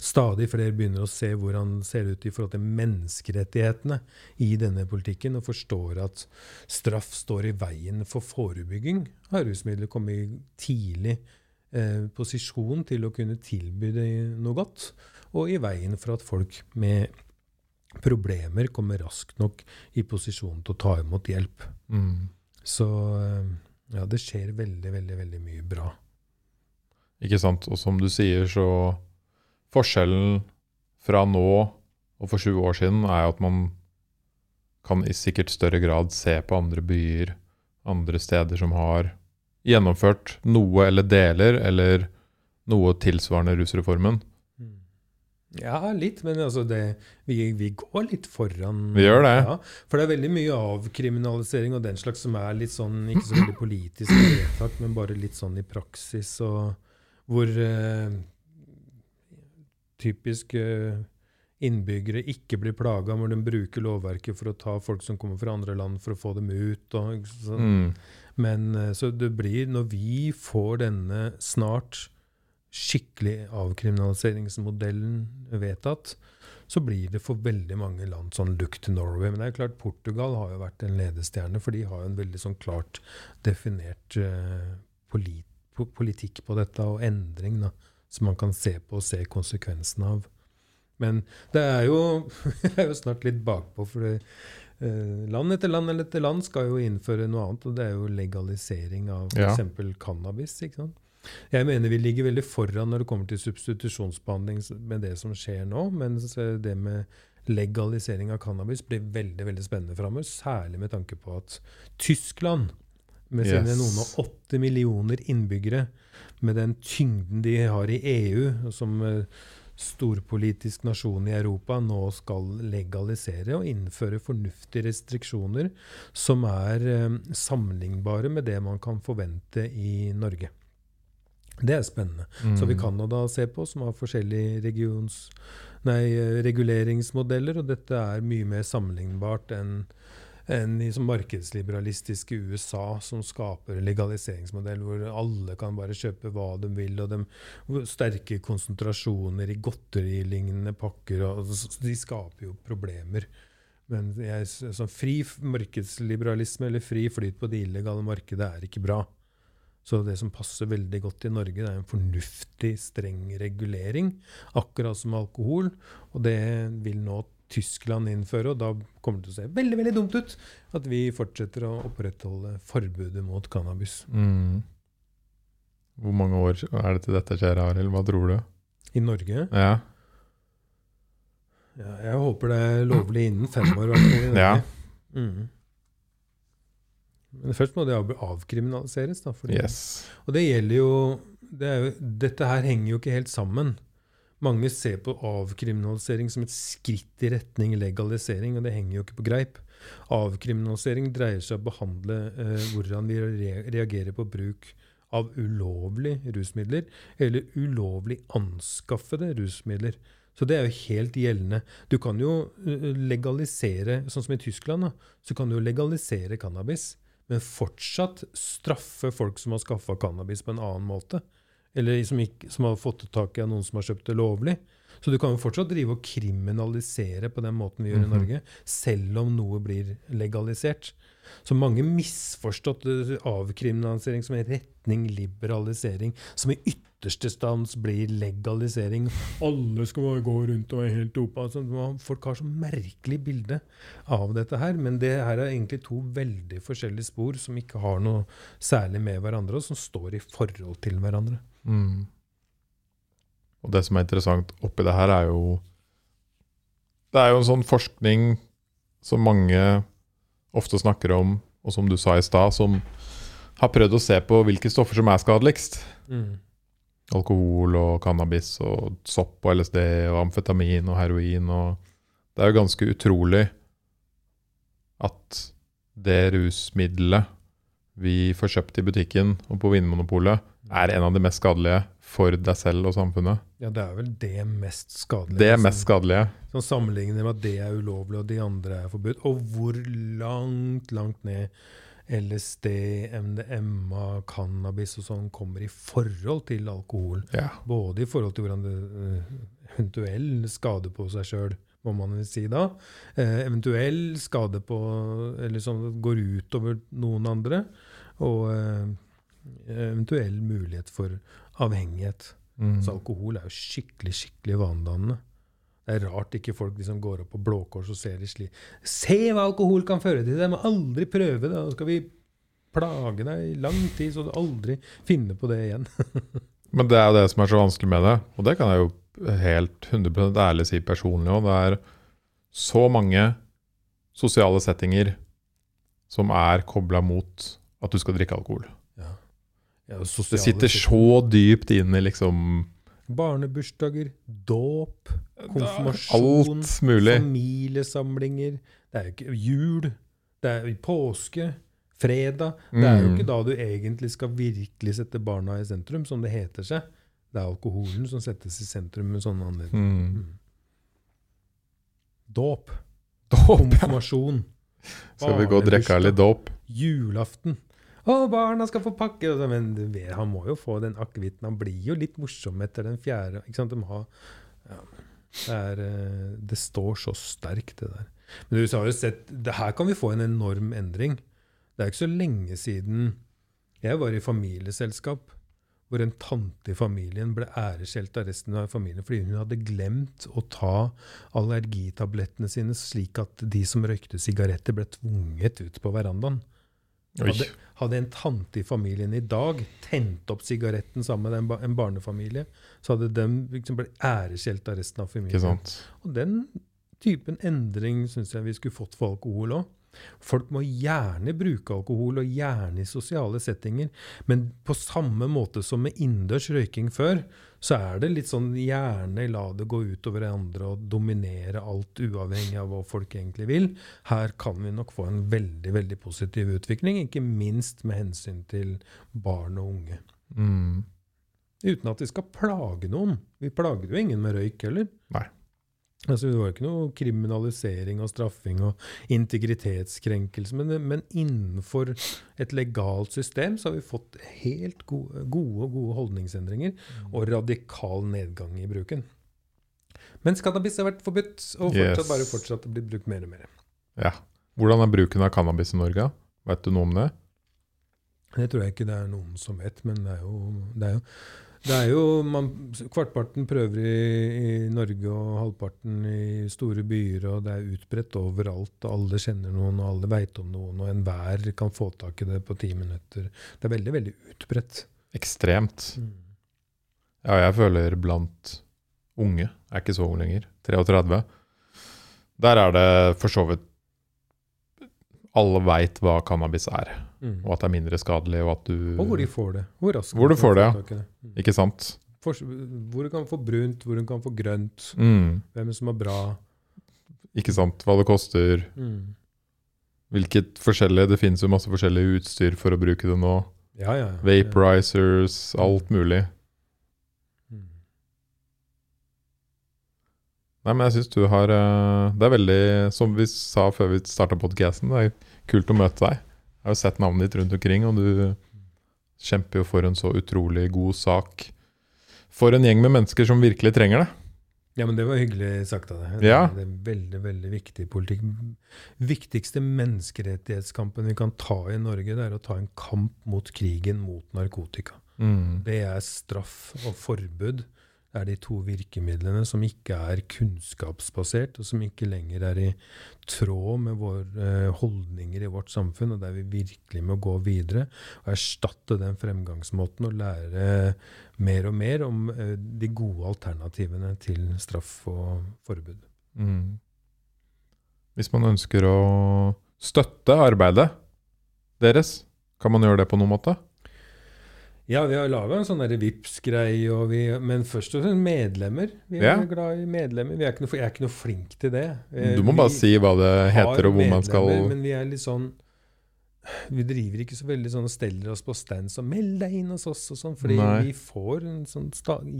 Stadig flere begynner å se hvordan det ser ut i forhold til menneskerettighetene i denne politikken, og forstår at straff står i veien for forebygging av rusmidler. Komme i tidlig eh, posisjon til å kunne tilby det noe godt, og i veien for at folk med problemer kommer raskt nok i posisjon til å ta imot hjelp. Mm. Så eh, ja, det skjer veldig, veldig, veldig mye bra. Ikke sant? Og som du sier, så Forskjellen fra nå og for 20 år siden er at man kan i sikkert større grad se på andre byer, andre steder som har gjennomført noe eller deler, eller noe tilsvarende rusreformen. Ja, litt, men altså det, vi, vi går litt foran. Vi gjør det. Ja, for det er veldig mye avkriminalisering og den slags som er litt sånn, ikke så veldig politisk vedtak, men bare litt sånn i praksis, og hvor eh, typisk eh, innbyggere ikke blir plaga når de bruker lovverket for å ta folk som kommer fra andre land, for å få dem ut. Og? Mm. Men eh, så det blir, når vi får denne snart skikkelig avkriminaliseringsmodellen vedtatt, så blir det for veldig mange land sånn look to Norway. Men det er klart Portugal har jo vært en ledestjerne, for de har jo en veldig sånn klart definert uh, polit, politikk på dette, og endring, da, som man kan se på og se konsekvensen av. Men det er jo Jeg er jo snart litt bakpå, for det, eh, land etter land etter land skal jo innføre noe annet, og det er jo legalisering av Ja. f.eks. cannabis. ikke sant? Jeg mener vi ligger veldig foran når det kommer til substitusjonsbehandling med det som skjer nå, mens det med legalisering av cannabis blir veldig veldig spennende framover, særlig med tanke på at Tyskland, med sine Yes. noen og 80 millioner innbyggere, med den tyngden de har i EU, som eh, storpolitisk nasjon i Europa nå skal legalisere og innføre fornuftige restriksjoner som er eh, sammenlignbare med det man kan forvente i Norge. Det er spennende. Så vi kan Canada se på, som har forskjellige regions, nei, eh, reguleringsmodeller, og dette er mye mer sammenlignbart enn enn i som markedsliberalistiske USA, som skaper legaliseringsmodell hvor alle kan bare kjøpe hva de vil, og de, sterke konsentrasjoner i godterilignende pakker. Og, s- de skaper jo problemer. Men jeg, sånn fri markedsliberalisme eller fri flyt på det illegale markedet er ikke bra. Så det som passer veldig godt i Norge, det er en fornuftig, streng regulering. Akkurat som alkohol. Og det vil nå Tyskland innføre, og da kommer det til å se veldig veldig dumt ut at vi fortsetter å opprettholde forbudet mot cannabis. Mm. Hvor mange år er det til dette skjer, Arild? Hva tror du? I Norge Ja. ja, Jeg håper det er lovlig innen fem år. Ja. Mm. Men først må det avkriminaliseres. Da, fordi, Yes. Og det gjelder jo, det er jo Dette her henger jo ikke helt sammen. Mange ser på avkriminalisering som et skritt i retning legalisering, og det henger jo ikke på greip. Avkriminalisering dreier seg om å behandle eh, hvordan vi reagerer på bruk av ulovlige rusmidler, eller ulovlig anskaffede rusmidler. Så det er jo helt gjeldende. Du kan jo eh, legalisere, sånn som i Tyskland, da, så kan du legalisere cannabis, men fortsatt straffe folk som har skaffa cannabis på en annen måte. Eller som, ikke, som har fått tak i av noen som har kjøpt det lovlig. Så du kan jo fortsatt drive og kriminalisere på den måten vi gjør Mhm. i Norge, selv om noe blir legalisert. Så mange misforstått eh, avkriminalisering som en retning liberalisering, som i ytterste stans blir legalisering. Alle skal bare gå rundt og være helt dopa. Altså, folk har så merkelig bilde av dette her, men det her er egentlig to veldig forskjellige spor som ikke har noe særlig med hverandre, og som står i forhold til hverandre. Mm. Og det som er interessant oppi det her, er jo Det er jo en sånn forskning som mange ofte snakker om, og som du sa i stad, som har prøvd å se på hvilke stoffer som er skadeligst. Alkohol og cannabis og sopp og LSD og amfetamin og heroin og Det er jo ganske utrolig at det rusmiddelet vi får kjøpt i butikken og på Vinmonopolet, er en av de mest skadelige for deg selv og samfunnet. Ja, det er vel det mest skadelige. Det mest skadelige. Som sammenligner med at det er ulovlig, og de andre er forbudt. Og hvor langt, langt ned LSD, MDMA, cannabis og sånn kommer i forhold til alkohol. Ja. Både i forhold til hvordan det eh, eventuell skade på seg sjøl, må man si da. Eh, eventuell skade på Eller sånn går utover noen andre. Og eh, eventuell mulighet for avhengighet. Mm. Så alkohol er jo skikkelig, skikkelig vanedannende. Det er rart ikke folk liksom går opp på Blå Kors og ser det slik. Se hva alkohol kan føre til! De må aldri prøve det! Da skal vi plage deg i lang tid, så du aldri finner på det igjen. Men det er jo det som er så vanskelig med det, og det kan jeg jo helt 100 ærlig si personlig òg. Det er så mange sosiale settinger som er kobla mot at du skal drikke alkohol. Ja, Det sitter så dypt inn i liksom Barnebursdager, dåp, konfirmasjon, alt mulig. familiesamlinger. Det er jo ikke jul. Det er påske. Fredag. Det er jo Mm. ikke da du egentlig skal virkelig sette barna i sentrum, som det heter seg. Det er alkoholen som settes i sentrum med sånne anledninger. Mm. Dåp. Dåp. Konfirmasjon. Skal vi gå og drikke litt dåp? Julaften. Å, barna skal få pakke! så, Men han må jo få den akevitten. Han blir jo litt morsom etter den fjerde. Ikke sant? De har, ja, det, er, eh, det står så sterkt, det der. Men du har jo sett, det her kan vi få en enorm endring. Det er ikke så lenge siden jeg var i familieselskap hvor en tante i familien ble æreskjelt av resten av familien fordi hun hadde glemt å ta allergitablettene sine, slik at de som røykte sigaretter, ble tvunget ut på verandaen. Hadde, hadde en tante i familien i dag tent opp sigaretten sammen med en, ba- en barnefamilie, så hadde de liksom blitt æreskjelt av resten av Ikke familien. sant? Og den typen endring syns jeg vi skulle fått for alkohol òg. Folk må gjerne bruke alkohol, og gjerne i sosiale settinger. Men på samme måte som med innendørs røyking før, så er det litt sånn gjerne la det gå utover andre og dominere alt, uavhengig av hva folk egentlig vil. Her kan vi nok få en veldig, veldig positiv utvikling, ikke minst med hensyn til barn og unge. Mm. Uten at vi skal plage noen. Vi plager jo ingen med røyk heller. Nei. Altså, det var jo ikke noe kriminalisering og straffing og integritetskrenkelse, men, men innenfor et legalt system så har vi fått helt gode, gode, gode holdningsendringer og radikal nedgang i bruken. Mens cannabis har vært forbudt, og fortsatt Yes. bare fortsatt å brukt mer og mer. Ja. Hvordan er bruken av cannabis i Norge? Vet du noe om det? Det tror jeg ikke det er noen som vet, men det er jo, det er jo, det er jo man, Kvartparten prøver i, i Norge og halvparten i store byer, og det er utbredt overalt. Alle kjenner noen, og alle veit om noen, og enhver kan få tak i det på ti minutter. Det er veldig, veldig utbredt. Ekstremt. Ja, jeg føler blant unge, jeg er ikke så ung lenger, 33, der er det for så vidt Alle veit hva cannabis er, Mm. og at det er mindre skadelig, og at du Og hvor de får det. Hvor raskt Hvor du får det, ja. Mm. Ikke sant? For, hvor du kan få brunt, hvor du kan få grønt. Mm. Hvem som er bra. Ikke sant? Hva det koster. Mm. Hvilket forskjellig Det finnes jo masse forskjellig utstyr for å bruke det nå. Ja, ja. ja. Vaporizers, alt mulig. Mm. Nei, men jeg syns du har eh, Det er veldig, som vi sa før vi starta podcasten, det er kult å møte deg. Jeg har jo sett navnet ditt rundt omkring, og du kjemper jo for en så utrolig god sak. For en gjeng med mennesker som virkelig trenger det. Ja, men det var hyggelig sagt av deg. Ja. Det er veldig, veldig viktig politikk. Viktigste menneskerettighetskampen vi kan ta i Norge, det er å ta en kamp mot krigen mot narkotika. Det er straff og forbud. Er de to virkemidlene som ikke er kunnskapsbasert, og som ikke lenger er i tråd med våre holdninger i vårt samfunn, og der vi virkelig må gå videre og erstatte den fremgangsmåten og lære mer og mer om eh, de gode alternativene til straff og forbud. Mm. Hvis man ønsker å støtte arbeidet deres, kan man gjøre det på noen måte? Ja, vi har laga en sånn Vipps-greie, men først og fremst medlemmer. Vi er Ja. glad i medlemmer. Vi er ikke noe, jeg er ikke noe flink til det. Eh, Du må bare si hva det heter, og hvor man skal Men vi er litt sånn Vi driver ikke så veldig sånn og steller oss på stands og 'meld deg inn hos oss' og sånn, fordi Nei. vi får en sånn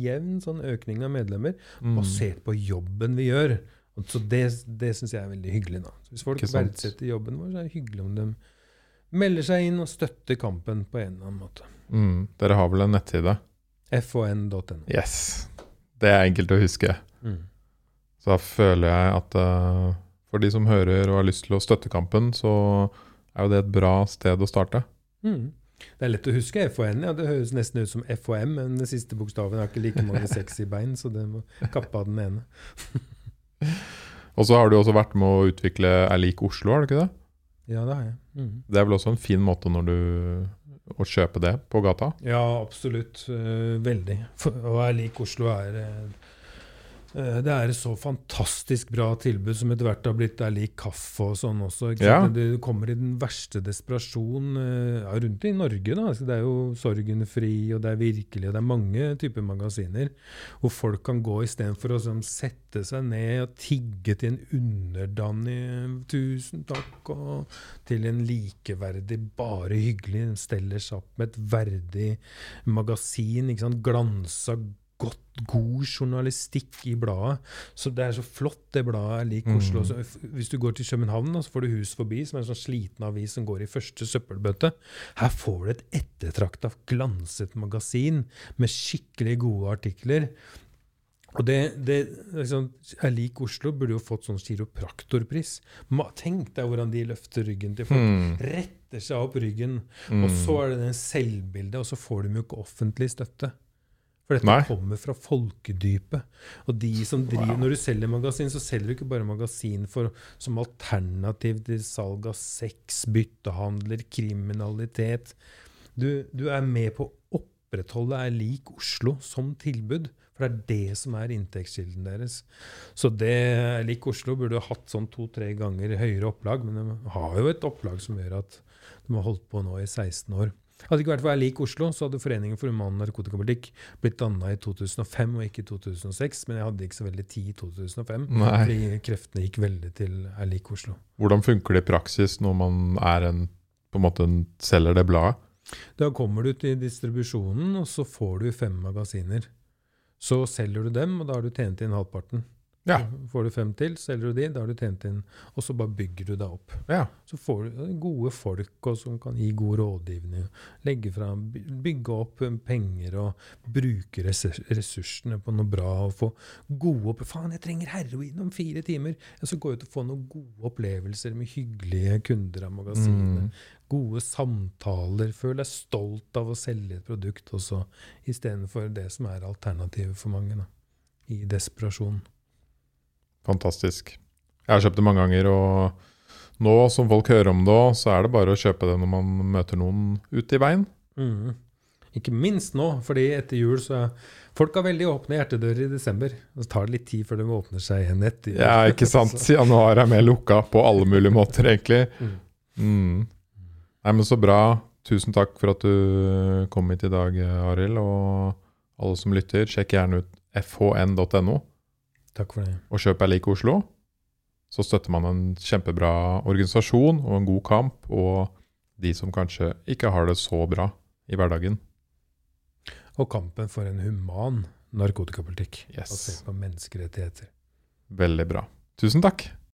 jevn sånn økning av medlemmer Mm. basert på jobben vi gjør. Og så det det syns jeg er veldig hyggelig. da. Så hvis folk verdsetter jobben vår, så er det hyggelig om de melder seg inn og støtter kampen på en eller annen måte. Mm. Dere har vel en nettside? fon.no. Yes. Det er enkelt å huske. Mm. Så da føler jeg at uh, for de som hører og har lyst til å støtte kampen, så er jo det et bra sted å starte. Mm. Det er lett å huske FHN. ja, Det høres nesten ut som FHM, men den siste bokstaven har ikke like mange sexy bein, så det må kappe av den ene. Og så har du også vært med å utvikle Er lik Oslo, har du ikke det? Ja, det har jeg. Mm. Det er vel også en fin måte når du å kjøpe det på gata? Ja, absolutt. eh, veldig. For, og jeg liker Oslo er eh, Det er et så fantastisk bra tilbud som etter hvert har blitt er lik kaffe og sånn også. Ja. det kommer i den verste desperasjon eh, ja, rundt i Norge. da. Altså, det er jo Sorgenfri, og det er Virkelig, og det er mange typer magasiner hvor folk kan gå istedenfor å sånn, sette seg ned og tigge til en underdanig 'tusen takk' og til en likeverdig, bare hyggelig. De steller seg opp med et verdig magasin. ikke sant? Glansa, godt, god journalistikk i bladet. Så det er så flott, det bladet Jeg liker Mm. Oslo. Så hvis du går til København, så får du Hus forbi, som er en sånn sliten avis som går i første søppelbøtte. Her får du et ettertrakta, glanset magasin med skikkelig gode artikler. Og det, det liksom, Jeg liker Oslo burde jo fått sånn kiropraktorpris. Ma, tenk deg hvordan de løfter ryggen til folk. Mm. Retter seg opp ryggen. Mm. Og så er det den selvbildet, og så får de jo ikke offentlig støtte. For dette Nei. kommer fra folkedypet. Og de som driver, Wow. Når du selger magasin, så selger du ikke bare magasin for, som alternativ til salg av sex, byttehandler, kriminalitet. Du, du er med på å opprettholde er lik Oslo som tilbud. For det er det som er inntektskilden deres. Så det er lik Oslo burde ha hatt sånn to-tre ganger høyere opplag, men de har jo et opplag som gjør at de har holdt på nå i 16 år. Hadde det ikke vært for Erlik Oslo, så hadde Foreningen for human narkotikapolitikk blitt danna i 2005 og ikke i 2006. Men jeg hadde ikke så veldig tid i 2005, Nei. fordi kreftene gikk veldig til Erlik Oslo. Hvordan funker det i praksis når man er en, på en måte selger det bladet? Da kommer du til distribusjonen, og så får du fem magasiner. Så selger du dem, og da har du tjent inn halvparten. Ja. Får du fem til, selger du de, da har du tjent inn, og så bare bygger du deg opp. Ja. Så får du gode folk og som kan gi god rådgivning, legge fram, bygge opp penger og bruke ressursene på noe bra og få gode opp... Faen, jeg trenger heroin om fire timer! Og så gå ut og få noen gode opplevelser med hyggelige kunder av magasinet. Mm. Gode samtaler. Føl deg stolt av å selge et produkt også, istedenfor det som er alternativet for mange. Da, I desperasjon. Fantastisk. Jeg har kjøpt det mange ganger, og nå som folk hører om det, òg, så er det bare å kjøpe det når man møter noen ute i veien. Mm. Ikke minst nå, fordi etter jul så er Folk har veldig åpne hjertedører i desember. Og så tar det litt tid før de åpner seg igjen etter jul. Ja, ikke sant? Januar er mer lukka på alle mulige måter, egentlig. Mm. Mm. Nei, men så bra. Tusen takk for at du kom hit i dag, Arild. Og alle som lytter, sjekk gjerne ut fhn.no Takk for det. og kjøp er lik Oslo. Så støtter man en kjempebra organisasjon og en god kamp, og de som kanskje ikke har det så bra i hverdagen. Og kampen for en human narkotikapolitikk Yes. basert på menneskerettigheter. Veldig bra. Tusen takk.